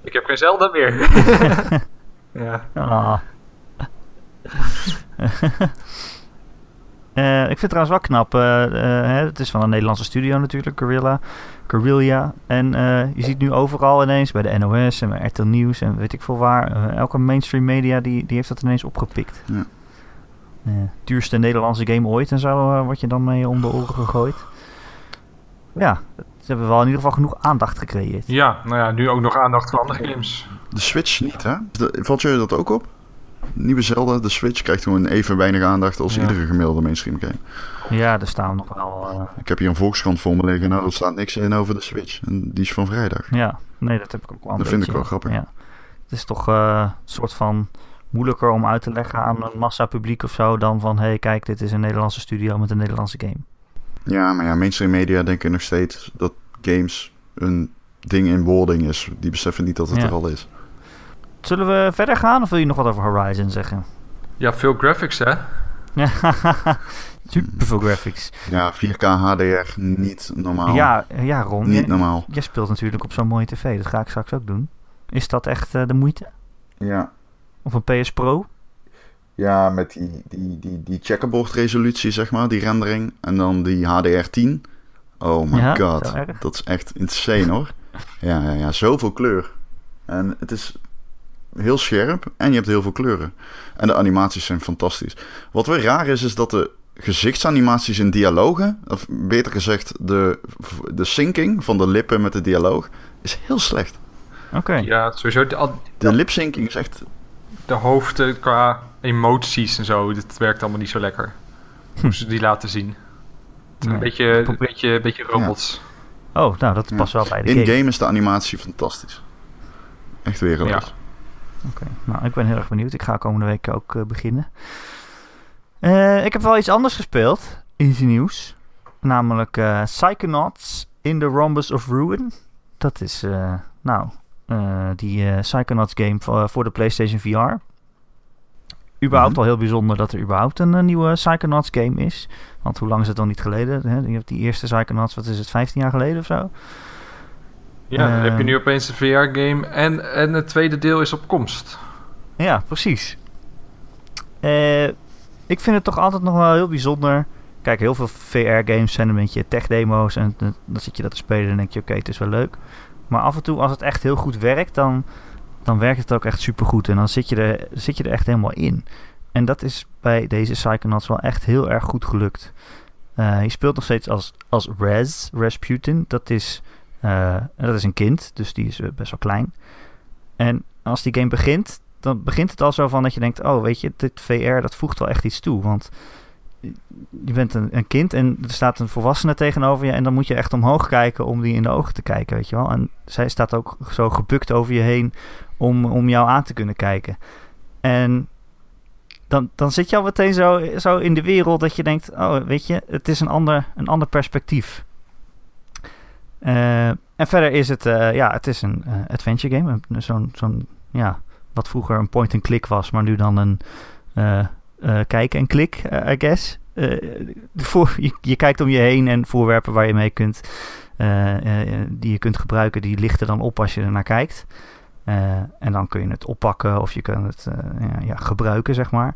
Ik heb geen Zelda meer. ja. Oh. Uh, ik vind het trouwens wel knap. Uh, uh, het is van een Nederlandse studio natuurlijk, Gorilla. Guerrilla. En je ziet nu overal ineens bij de NOS en bij RTL Nieuws en weet ik veel waar. elke mainstream media die, die heeft dat ineens opgepikt. Ja. duurste Nederlandse game ooit en zo word je dan mee om de oren gegooid. Ja, ze hebben wel in ieder geval genoeg aandacht gecreëerd. Ja, nou ja, nu ook nog aandacht voor andere games. De Switch niet, hè? Valt je dat ook op? Nieuwe Zelda, de Switch, krijgt gewoon even weinig aandacht als ja. iedere gemiddelde mainstream game. Ja, er staan nog wel... Uh... Ik heb hier een Volkskrant voor me liggen, nou, er staat niks in over de Switch. En die is van vrijdag. Ja, nee, dat heb ik ook wel Dat vind ik wel grappig. Ja. Het is toch uh, een soort van moeilijker om uit te leggen aan een massa publiek of zo... dan van, hé, hey, kijk, dit is een Nederlandse studio met een Nederlandse game. Ja, maar ja, mainstream media denken nog steeds dat games een ding in wording is. Die beseffen niet dat het ja. er al is. Zullen we verder gaan of wil je nog wat over Horizon zeggen? Ja, veel graphics hè? Super veel graphics. Ja, 4K HDR, niet normaal. Ja, ja Ron. Niet normaal. Jij speelt natuurlijk op zo'n mooie tv, dat ga ik straks ook doen. Is dat echt uh, de moeite? Ja. Of een PS Pro? Ja, met die, die, die, die checkerboard resolutie, zeg maar, die rendering. En dan die HDR 10. Oh my ja, god, dat is echt insane hoor. Ja, ja, ja, zoveel kleur. En het is heel scherp en je hebt heel veel kleuren. En de animaties zijn fantastisch. Wat weer raar is, is dat de gezichtsanimaties in dialogen, of beter gezegd, de, de syncing van de lippen met de dialoog, is heel slecht. Oké. Okay. Ja, sowieso. De, de lipsyncing is echt. De hoofden qua emoties en zo, dit werkt allemaal niet zo lekker. Hm. Hoe ze die laten zien. Een beetje, een beetje, beetje robots. Ja. Oh, nou, dat ja. past wel bij de In game. game is de animatie fantastisch. Echt wereldlijk. Ja. Oké, okay. nou ik ben heel erg benieuwd. Ik ga komende week ook uh, beginnen. Uh, ik heb wel iets anders gespeeld in het nieuws. Namelijk uh, Psychonauts in the Rhombus of Ruin. Dat is, nou, die Psychonauts game voor, de PlayStation VR. Überhaupt al heel bijzonder dat er überhaupt een, nieuwe Psychonauts game is. Want hoe lang is het dan niet geleden? Hè? Je hebt die eerste Psychonauts, wat is het, 15 jaar geleden of zo? Ja, dan uh, heb je nu opeens een VR-game en, en het tweede deel is op komst. Ja, precies. Uh, ik vind het toch altijd nog wel heel bijzonder. Kijk, heel veel VR-games zijn een beetje tech-demo's en dan zit je dat te spelen en denk je, oké, okay, het is wel leuk. Maar af en toe, als het echt heel goed werkt, dan, dan werkt het ook echt supergoed en dan zit je, er, zit je er echt helemaal in. En dat is bij deze Psychonauts wel echt heel erg goed gelukt. Eh, je speelt nog steeds als, als Res, Rasputin. Dat is, eh, dat is een kind, dus die is eh, best wel klein. En als die game begint, dan begint het al zo van dat je denkt... oh, weet je, dit VR, dat voegt wel echt iets toe. Want je bent een, een kind en er staat een volwassene tegenover je... en dan moet je echt omhoog kijken om die in de ogen te kijken, weet je wel. En zij staat ook zo gebukt over je heen om, om jou aan te kunnen kijken. En dan, dan zit je al meteen zo, zo in de wereld dat je denkt: oh, weet je, het is een ander, een ander perspectief. Uh, en verder is het, uh, ja, het is een uh, adventure game. Zo'n, zo'n, ja, wat vroeger een point-and-click was, maar nu dan een kijk en klik, I guess. Voor, je, kijkt om je heen en voorwerpen waar je mee kunt, die je kunt gebruiken, die lichten dan op als je er naar kijkt. En dan kun je het oppakken of je kan het ja, ja, gebruiken, zeg maar.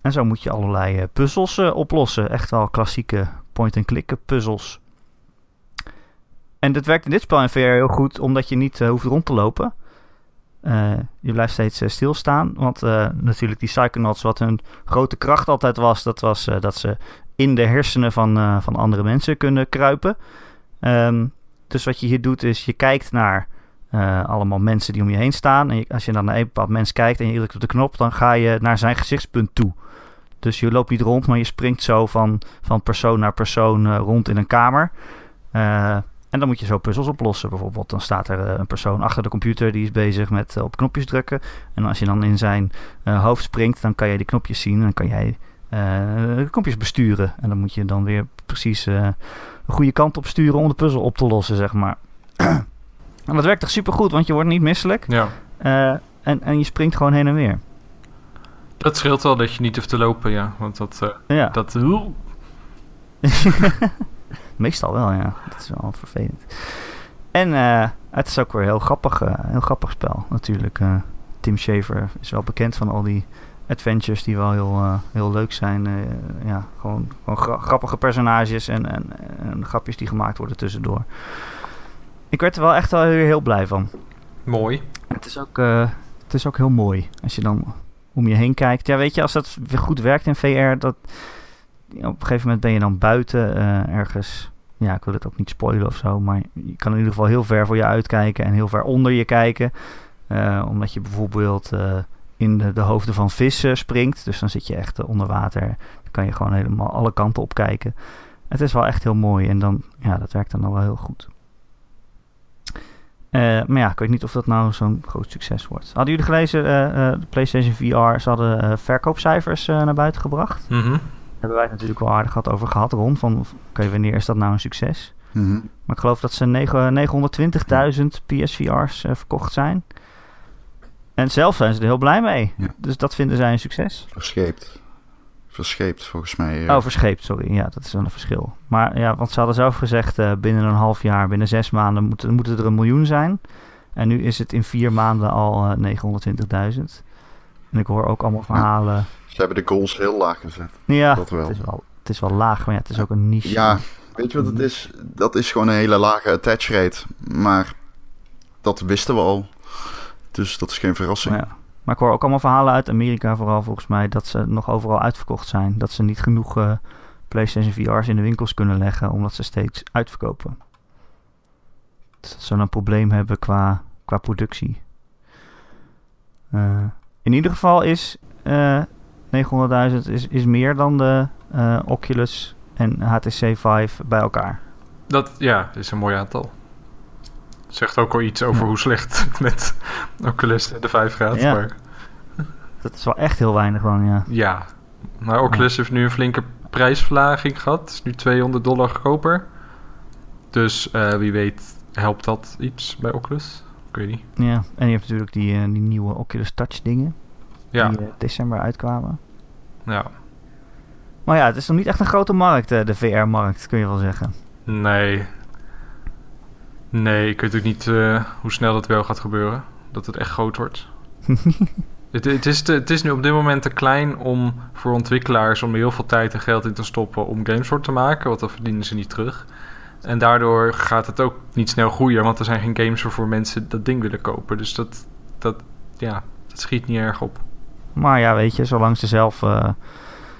En zo moet je allerlei puzzels oplossen. Echt wel klassieke point-and-click puzzels. En dat werkt in dit spel in VR heel goed, omdat je niet hoeft rond te lopen. je blijft steeds stilstaan. Want natuurlijk die Psychonauts, wat hun grote kracht altijd was, dat was dat ze in de hersenen van, van andere mensen kunnen kruipen. Um, dus wat je hier doet is, je kijkt naar allemaal mensen die om je heen staan. En als je dan naar een bepaald mens kijkt en je drukt op de knop, dan ga je naar zijn gezichtspunt toe. Dus je loopt niet rond, maar je springt zo van, van persoon naar persoon rond in een kamer. En dan moet je zo puzzels oplossen. Bijvoorbeeld, dan staat er een persoon achter de computer die is bezig met op knopjes drukken. En als je dan in zijn hoofd springt, dan kan je die knopjes zien en dan kan jij de knopjes besturen. En dan moet je dan weer precies een goede kant op sturen om de puzzel op te lossen, zeg maar. En dat werkt toch super goed, want je wordt niet misselijk. Ja. En, en je springt gewoon heen en weer. Dat scheelt wel dat je niet hoeft te lopen, ja. Want dat... Uh, ja. dat Meestal wel, ja. Dat is wel vervelend. En uh, het is ook weer heel grappig, heel grappig spel natuurlijk. Tim Schafer is wel bekend van al die adventures die wel heel, heel leuk zijn. ja, gewoon, gewoon gra grappige personages en, en, en grapjes die gemaakt worden tussendoor ik werd er wel echt wel heel, heel blij van. Mooi. Het is, ook, het is ook heel mooi als je dan om je heen kijkt. Ja, weet je, als dat goed werkt in VR, dat, op een gegeven moment ben je dan buiten uh, ergens. Ja, ik wil het ook niet spoilen of zo, maar je kan in ieder geval heel ver voor je uitkijken en heel ver onder je kijken. Uh, omdat je bijvoorbeeld in de, de, hoofden van vissen springt. Dus dan zit je echt onder water. Dan kan je gewoon helemaal alle kanten op kijken. Het is wel echt heel mooi en dan, ja, dat werkt dan wel heel goed. Maar ja, ik weet niet of dat nou zo'n groot succes wordt. Hadden jullie gelezen, de PlayStation VR, ze hadden verkoopcijfers naar buiten gebracht. Mm. Hebben wij het natuurlijk wel aardig gehad over gehad, Ron. Van, oké, wanneer is dat nou een succes? Mm -hmm. Maar ik geloof dat ze 920.000 PSVR's verkocht zijn. En zelf zijn ze er heel blij mee. Ja. Dus dat vinden zij een succes. Verscheept verscheept, volgens mij. Ja. Oh, verscheept, sorry. Ja, dat is wel een verschil. Maar ja, want ze hadden zelf gezegd, uh, binnen een half jaar, binnen zes maanden moeten, moeten er een miljoen zijn. En nu is het in vier maanden al uh, 920.000. En ik hoor ook allemaal verhalen. Ja, ze hebben de goals heel laag gezet. Ja, dat wel. Het, is wel, het is wel laag, maar ja, het is ook een niche. Ja, weet je wat het is? Dat is gewoon een hele lage attach rate. Maar dat wisten we al. Dus dat is geen verrassing. Ja. Maar ik hoor ook allemaal verhalen uit Amerika, vooral volgens mij, dat ze nog overal uitverkocht zijn. Dat ze niet genoeg uh, PlayStation VR's in de winkels kunnen leggen, omdat ze steeds uitverkopen. Dat ze dan een probleem hebben qua, qua productie. Uh, in ieder geval is uh, 900.000 is, is meer dan de uh, Oculus en HTC Vive bij elkaar. Dat ja, is een mooi aantal. Zegt ook al iets over hoe slecht het met Oculus de 5 gaat. Ja. Maar... Dat is wel echt heel weinig dan, ja. Ja, maar Oculus heeft nu een flinke prijsverlaging gehad. Het is nu 200 dollar goedkoper. Dus uh, wie weet helpt dat iets bij Oculus. Ik weet niet. Ja, en je hebt natuurlijk die, uh, die nieuwe Oculus Touch dingen. Ja. Die uh, december uitkwamen. Ja. Maar ja, het is nog niet echt een grote markt, de VR-markt, kun je wel zeggen. Nee, Nee, ik weet ook niet uh, hoe snel dat wel gaat gebeuren. Dat het echt groot wordt. het, het, is te, het is nu op dit moment te klein om voor ontwikkelaars om heel veel tijd en geld in te stoppen om games voor te maken, want dan verdienen ze niet terug. En daardoor gaat het ook niet snel groeien, want er zijn geen games voor, voor mensen dat ding willen kopen. Dus dat, dat, ja, dat schiet niet erg op. Maar ja, weet je, zolang ze zelf uh,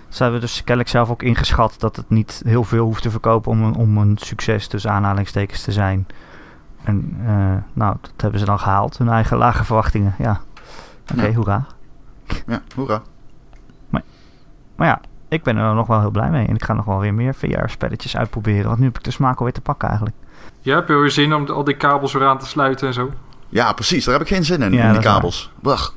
Ze hebben dus kennelijk zelf ook ingeschat dat het niet heel veel hoeft te verkopen om een, om een succes tussen aanhalingstekens te zijn. En eh, nou, dat hebben ze dan gehaald. Hun eigen lage verwachtingen. Ja, oké, Ja. hoera. Ja, hoera. Maar ja, ik ben er nog wel heel blij mee. En ik ga nog wel weer meer VR-spelletjes uitproberen. Want nu heb ik de smaak alweer te pakken eigenlijk. Ja, heb je weer zin om al die kabels weer aan te sluiten en zo? Ja, precies. Daar heb ik geen zin in, Ja, in die kabels. Wag.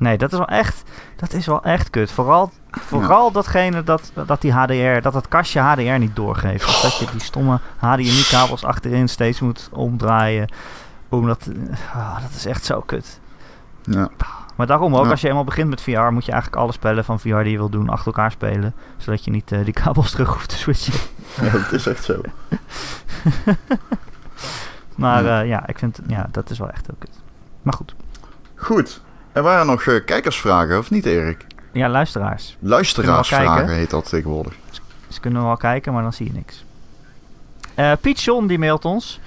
Nee, dat is wel echt, dat is wel echt kut. Vooral, vooral datgene dat, dat die HDR, dat het kastje HDR niet doorgeeft. Dat je die stomme HDMI-kabels achterin steeds moet omdraaien. Omdat, eh, ah, dat is echt zo kut. Ja. Maar daarom ook, Ja. als je eenmaal begint met VR, moet je eigenlijk alle spellen van VR die je wil doen achter elkaar spelen. Zodat je niet eh, die kabels terug hoeft te switchen. ja, dat is echt zo. Maar Ja. ja, ja ik vind, ja, dat is wel echt heel kut. Maar goed, Goed. Er waren nog eh, kijkersvragen, of niet, Erik? ja, luisteraars. Luisteraarsvragen heet dat tegenwoordig. Ze kunnen wel kijken, maar dan zie je niks. Eh Piet John die mailt ons.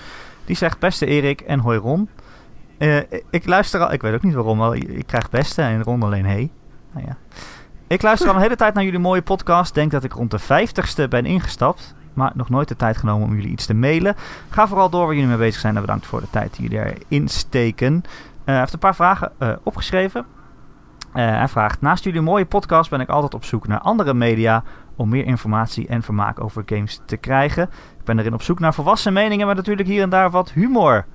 Die zegt, beste Erik en hoi Ron. Eh, ik luister al, ik weet ook niet waarom, maar ik krijg beste en Ron alleen hey. Nou ja. Ik luister al een hele tijd naar jullie mooie podcast. Denk dat ik rond de 50ste ben ingestapt. Maar nog nooit de tijd genomen om jullie iets te mailen. Ga vooral door waar jullie mee bezig zijn. En bedankt voor de tijd die jullie erin steken. Eh, hij heeft een paar vragen eh, opgeschreven. Eh, hij vraagt: Naast jullie mooie podcast ben ik altijd op zoek naar andere media om meer informatie en vermaak over games te krijgen. Ik ben erin op zoek naar volwassen meningen, maar natuurlijk hier en daar wat humor.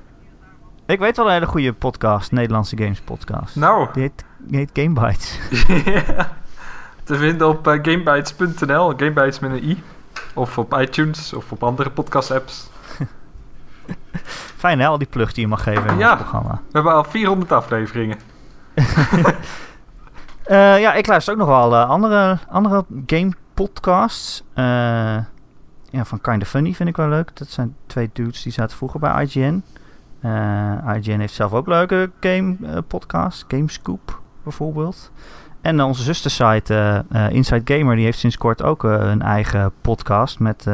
Ik weet wel een hele goede podcast, Nederlandse games podcast. Nou, Die heet, die heet Game Bites. Ja. te vinden op eh, gamebytes.nl, gamebytes met een i. Of op iTunes of op andere podcast apps. Fijn hè, al die plug die je mag geven in Ja. het programma. We hebben al 400 afleveringen. Eh, ja, ik luister ook nog wel eh, andere, andere game podcasts. Eh, ja, van Kinda Funny vind ik wel leuk. Dat zijn twee dudes die zaten vroeger bij IGN. IGN heeft zelf ook leuke game podcasts. Gamescoop bijvoorbeeld. En onze zustersite eh, eh, Inside Gamer die heeft sinds kort ook eh, een eigen podcast met,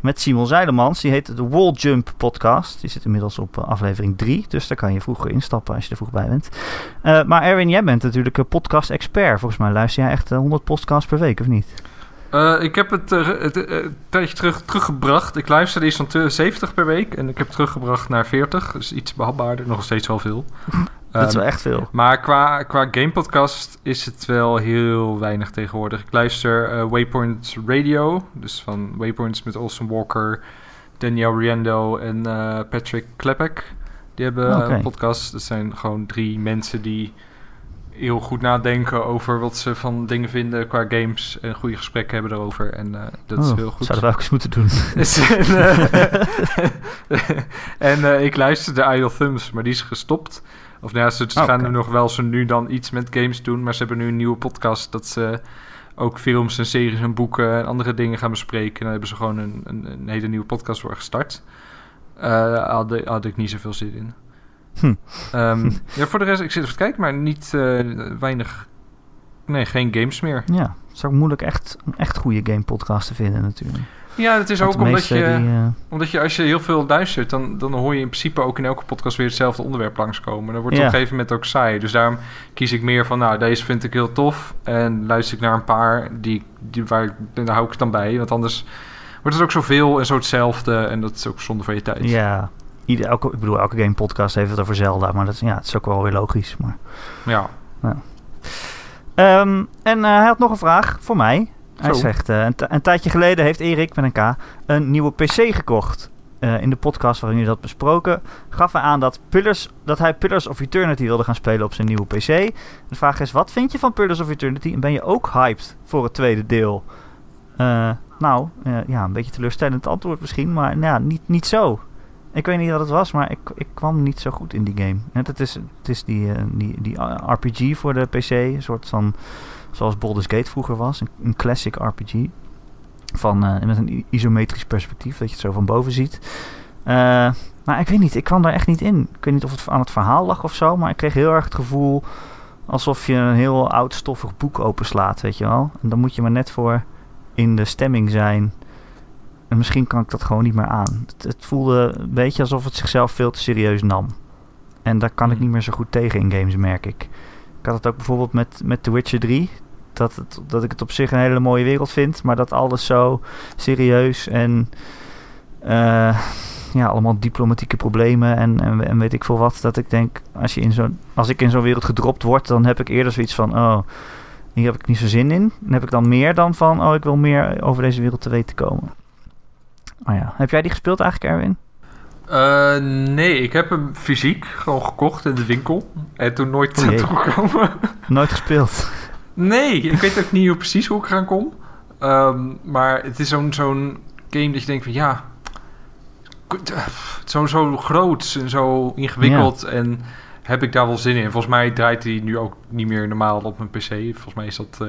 met Simon Zeilemans. Die heet de Wall Jump podcast. Die zit inmiddels op aflevering 3. Dus daar kan je vroeger instappen als je er vroeg bij bent. Maar Erwin, jij bent natuurlijk een podcast-expert. Volgens mij luister jij echt eh, 100 podcasts per week, of niet? Ik heb het, een tijdje terug, teruggebracht. Ik luisterde eerst van te- 70 per week en ik heb het teruggebracht naar 40. Dus iets behapbaarder, nog steeds wel veel. Dat is Ehm, wel echt veel. Maar qua, qua gamepodcast is het wel heel weinig tegenwoordig. Ik luister eh, Waypoint Radio, dus van Waypoints met Olsen Walker, Daniel Riendo en eh, Patrick Klepek. Die hebben Oké. een podcast. Dat zijn gewoon drie mensen die heel goed nadenken over wat ze van dingen vinden qua games. En goede gesprekken hebben erover. En eh, dat is Oh, heel goed. Zouden we ook eens moeten doen. En eh, en eh, ik luisterde Idle Thumbs, maar die is gestopt. Of nou ja, ze Oh, gaan nu nog wel zo nu dan iets met games doen. Maar ze hebben nu een nieuwe podcast dat ze ook films en series en boeken en andere dingen gaan bespreken. En daar hebben ze gewoon een, een, een hele nieuwe podcast voor gestart. Eh had, had ik niet zoveel zin in. Hm. Ehm, ja, voor de rest, ik zit even te kijken, maar niet eh, weinig. Nee, geen games meer. ja, het is ook moeilijk echt, een echt goede game podcast te vinden natuurlijk. Ja, het is Want ook omdat je. die, eh, Omdat je als je heel veel luistert, dan, dan hoor je in principe ook in elke podcast weer hetzelfde onderwerp langskomen. Dan wordt het Ja. op een gegeven moment ook saai. Dus daarom kies ik meer van, nou, deze vind ik heel tof. En luister ik naar een paar die, die, waar, ik- daar hou ik het dan bij. Want anders wordt het ook zoveel en zo hetzelfde. En dat is ook zonde van je tijd. ja, ieder, elke, ik bedoel, elke game podcast heeft het over Zelda. Maar dat, is- ja, het is ook wel weer logisch. Maar. Ja. Ehm, en eh, hij had nog een vraag voor mij. Hij Zo. zegt, eh, een, een tijdje geleden heeft Erik met een K een nieuwe PC gekocht. Eh, in de podcast waarin jullie dat besproken, gaf hij aan dat, Pillars, dat hij Pillars of Eternity wilde gaan spelen op zijn nieuwe PC. De vraag is, wat vind je van Pillars of Eternity en ben je ook hyped voor het tweede deel? Eh, nou, ja, een beetje teleurstellend antwoord misschien, maar nou, ja, niet, niet zo. Ik weet niet wat het was, maar ik, ik kwam niet zo goed in die game. Het, het is, het is die, die, die RPG voor de PC, een soort van zoals Baldur's Gate vroeger was, een, een classic RPG. Van, eh, met een isometrisch perspectief, dat je het zo van boven ziet. Eh, maar ik weet niet, ik kwam daar echt niet in. Ik weet niet of het aan het verhaal lag of zo, maar ik kreeg heel erg het gevoel alsof je een heel oud stoffig boek openslaat, weet je wel. En dan moet je maar net voor in de stemming zijn. En misschien kan ik dat gewoon niet meer aan. Het, het voelde een beetje alsof het zichzelf veel te serieus nam. En daar kan ik Hmm. niet meer zo goed tegen in games, merk ik. Ik had het ook bijvoorbeeld met, met The Witcher 3. Dat, het, dat ik het op zich een hele mooie wereld vind, maar dat alles zo serieus en eh, ja, allemaal diplomatieke problemen en, en, en weet ik veel wat, dat ik denk, als, je in zo'n als ik in zo'n wereld gedropt word, dan heb ik eerder zoiets van, oh, hier heb ik niet zo zin in. Dan heb ik dan meer dan van, oh, ik wil meer over deze wereld te weten komen. Oh ja, heb jij die gespeeld eigenlijk, Erwin? Eh, nee, ik heb hem fysiek gewoon gekocht in de winkel. En toen nooit O jee. toegekomen. Nooit gespeeld. Nee, ik weet ook niet hoe precies hoe ik eraan kom. Ehm, maar het is zo'n zo'n game dat je denkt van ja... Zo, zo groot en zo ingewikkeld. En heb ik daar wel zin in. Volgens mij draait hij nu ook niet meer normaal op mijn PC. Volgens mij is dat, eh,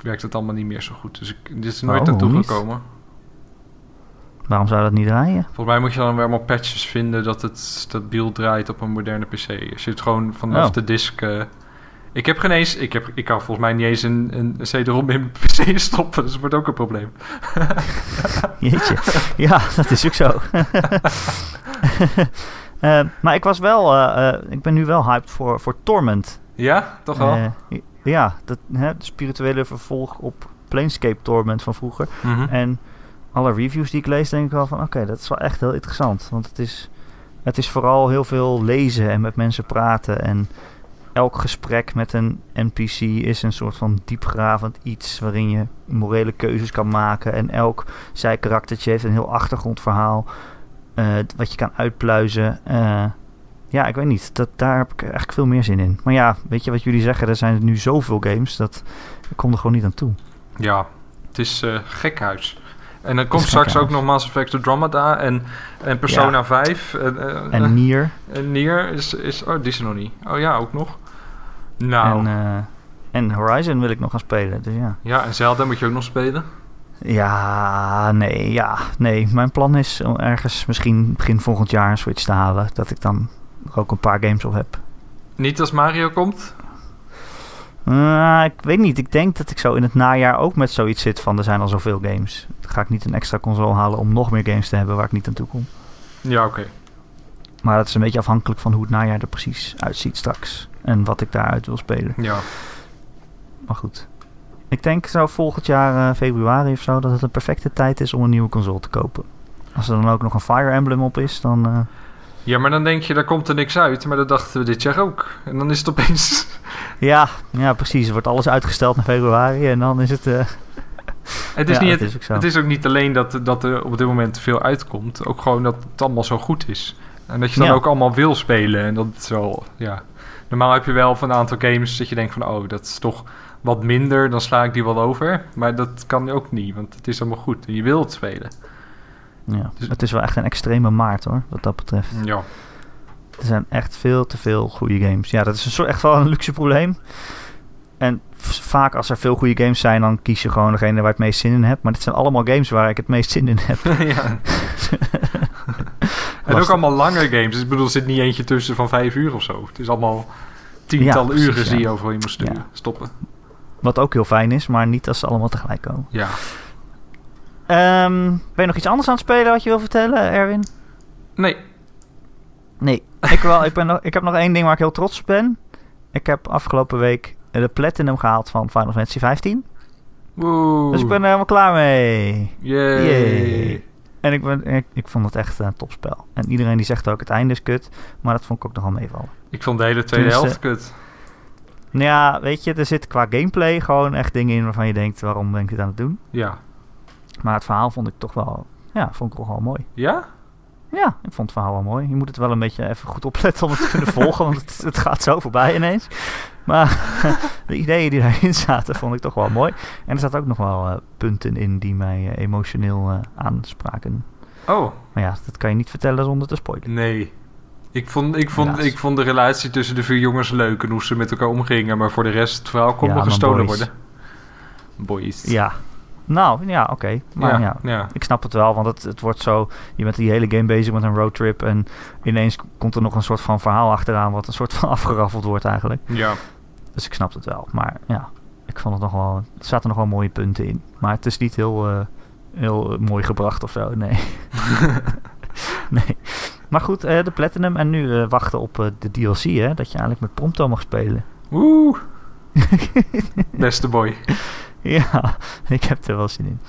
werkt het allemaal niet meer zo goed. Dus ik, dit is nooit Oh, naartoe gekomen. Waarom zou dat niet draaien? Volgens mij moet je dan weer allemaal patches vinden dat het stabiel draait op een moderne PC. Als je het gewoon vanaf Oh. de disk. eh, ik heb geen eens. Ik, heb, ik kan volgens mij niet eens een, een CD-ROM in mijn PC stoppen. Dus dat wordt ook een probleem. Jeetje. ja, dat is ook zo. Eh, maar ik was wel, eh, eh, ik ben nu wel hyped voor, voor Torment. Ja, toch wel? Ja, dat, hè, de spirituele vervolg op Planescape Torment van vroeger. Mhm. En alle reviews die ik lees, denk ik wel van oké, dat is wel echt heel interessant. Want het is, het is vooral heel veel lezen en met mensen praten. En elk gesprek met een NPC is een soort van diepgravend iets waarin je morele keuzes kan maken. En elk zijkaraktertje heeft een heel achtergrondverhaal eh, wat je kan uitpluizen. Eh, ja, ik weet niet. Dat, daar heb ik eigenlijk veel meer zin in. Maar ja, weet je wat jullie zeggen? Er zijn nu zoveel games dat ik kom er gewoon niet aan toe. Ja, het is eh gekhuis. En dan komt straks ook nog Mass Effect Andromeda en, en Persona 5. En, En Nier. en Nier is, is... Oh, die is er nog niet. Oh ja, ook nog. Nou, En, eh, en Horizon wil ik nog gaan spelen. Dus ja. ja, en Zelda moet je ook nog spelen. Ja, nee, ja, nee. Mijn plan is om ergens misschien begin volgend jaar een Switch te halen. Dat ik dan ook een paar games op heb. Niet als Mario komt. Uh, ik weet niet. Ik denk dat ik zo in het najaar ook met zoiets zit van er zijn al zoveel games. Dan ga ik niet een extra console halen om nog meer games te hebben waar ik niet aan toe kom. Ja, oké. Maar dat is een beetje afhankelijk van hoe het najaar er precies uitziet straks. En wat ik daaruit wil spelen. Ja. Maar goed. Ik denk zo volgend jaar eh, februari of zo dat het een perfecte tijd is om een nieuwe console te kopen. Als er dan ook nog een Fire Emblem op is, dan... eh, ja, maar dan denk je, daar komt er niks uit. Maar dat dachten we dit jaar ook. En dan is het opeens... Ja, ja, precies. Er wordt alles uitgesteld naar februari en dan is het... eh, Het is, Ja, niet, het het, is ook zo. het is ook niet alleen dat, dat er op dit moment veel uitkomt. Ook gewoon dat het allemaal zo goed is. En dat je dan Ja. ook allemaal wil spelen. En dat is wel, ja... Normaal heb je wel van een aantal games dat je denkt van... Oh, dat is toch wat minder. Dan sla ik die wel over. Maar dat kan ook niet, want het is allemaal goed. En je wilt spelen. ja. Dus- Het is wel echt een extreme maart hoor, wat dat betreft. Ja. Er zijn echt veel te veel goede games. Ja, dat is een soort, echt wel een luxe probleem. En vaak als er veel goede games zijn, dan kies je gewoon degene waar je het meest zin in hebt. Maar dit zijn allemaal games waar ik het meest zin in heb. ja. En ook allemaal lange games. Dus ik bedoel, er zit niet eentje tussen van vijf uur of zo. Het is allemaal tientallen precies, uren die je overal je moet sturen, stoppen. Wat ook heel fijn is, maar niet als ze allemaal tegelijk komen. Ja. Ehm, ben je nog iets anders aan het spelen wat je wil vertellen, Erwin? Nee. Nee, ik, wel, ik, ben nog, ik heb nog één ding waar ik heel trots op ben. Ik heb afgelopen week de Platinum gehaald van Final Fantasy 15. Woe. Dus ik ben er helemaal klaar mee. Yay. Yay. En ik, ben, ik, ik vond het echt een topspel. En iedereen die zegt ook het einde is kut. Maar dat vond ik ook nogal meevallen. Ik vond de hele tweede Tenminste- helft kut. Nou ja, weet je, er zit qua gameplay gewoon echt dingen in waarvan je denkt... waarom ben ik dit aan het doen? Ja. Maar het verhaal vond ik toch wel... Ja, vond ik toch wel mooi. Ja? Ja, ik vond het verhaal wel mooi. Je moet het wel een beetje even goed opletten om het te kunnen volgen, want het, het gaat zo voorbij ineens. Maar de ideeën die daarin zaten, vond ik toch wel mooi. En er zaten ook nog wel eh, punten in die mij eh, emotioneel eh, aanspraken. Oh, Maar ja, dat kan je niet vertellen zonder te spoilen. nee. Ik vond, ik, vond, Helaas. ik vond de relatie tussen de vier jongens leuk en hoe ze met elkaar omgingen. Maar voor de rest, het verhaal kon Ja, nog maar gestolen boys. worden. Boys. Ja, nou ja, oké. Maar ja, ja, ja. ik snap het wel, want het, het wordt zo... Je bent die hele game bezig met een roadtrip en ineens komt er nog een soort van verhaal achteraan... wat een soort van afgeraffeld wordt eigenlijk. Ja. Dus ik snap het wel. Maar ja, ik vond het nog wel. Er zaten nog wel mooie punten in. Maar het is niet heel, eh, heel eh, mooi gebracht of zo. Nee. nee. Maar goed, eh, de Platinum. En nu wachten op de DLC, hè? Dat je eigenlijk met Prompto mag spelen. Oeh. Beste boy. ja, ik heb er wel zin in.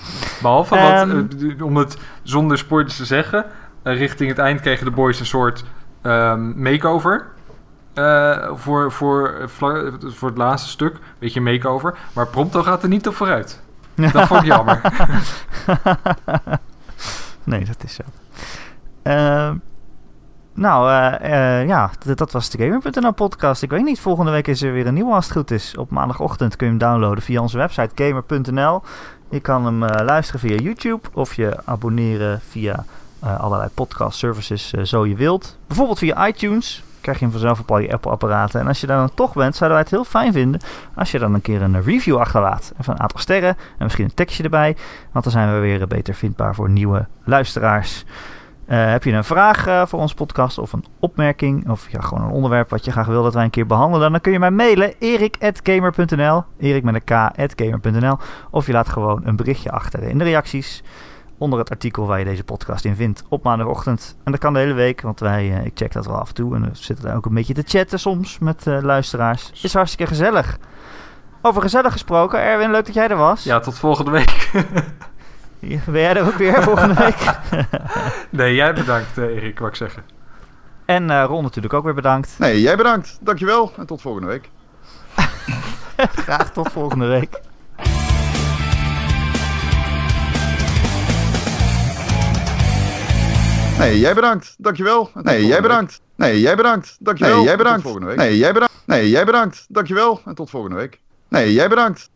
Behalve wat, Ehm. eh, om het zonder spoilers te zeggen, richting het eind kregen de boys een soort ehm, makeover. Eh, voor, voor, voor het laatste stuk, beetje makeover. Maar Prompto gaat er niet op vooruit. Dat vond ik jammer. nee, dat is zo. Ehm, nou, eh, eh, ja, dat was de Gamer.nl podcast. Ik weet niet, volgende week is er weer een nieuwe als het goed is. Op maandagochtend kun je hem downloaden via onze website gamer.nl. Je kan hem luisteren via YouTube of je abonneren via allerlei podcast services zo je wilt. Bijvoorbeeld via iTunes. Krijg je hem vanzelf op al je Apple-apparaten. En als je daar dan toch bent, zouden wij het heel fijn vinden als je dan een keer een review achterlaat. Even een aantal sterren en misschien een tekstje erbij. Want dan zijn we weer beter vindbaar voor nieuwe luisteraars. Eh, heb je een vraag eh, voor onze podcast of een opmerking of ja, gewoon een onderwerp wat je graag wil dat wij een keer behandelen, dan kun je mij mailen erik.gamer.nl erik met een k.gamer.nl of je laat gewoon een berichtje achter in de reacties onder het artikel waar je deze podcast in vindt op maandagochtend. En dat kan de hele week, want wij, eh, ik check dat wel af en toe en we zitten daar ook een beetje te chatten soms met eh, luisteraars. Is hartstikke gezellig. Over gezellig gesproken, Erwin, leuk dat jij er was. Ja, tot volgende week. Ben jij er ook weer volgende week? nee, jij bedankt, eh, Erik, wat ik zeggen. en eh, Ron natuurlijk ook weer bedankt. Nee, jij bedankt. Dankjewel. En tot volgende week. Graag tot volgende week. Nee, jij bedankt. Dankjewel. Nee, jij bedankt. Nee, jij bedankt. Dankjewel. Nee, jij bedankt. Nee, jij bedankt. Nee, jij bedankt. Dankjewel. En tot volgende week. Nee, jij bedankt.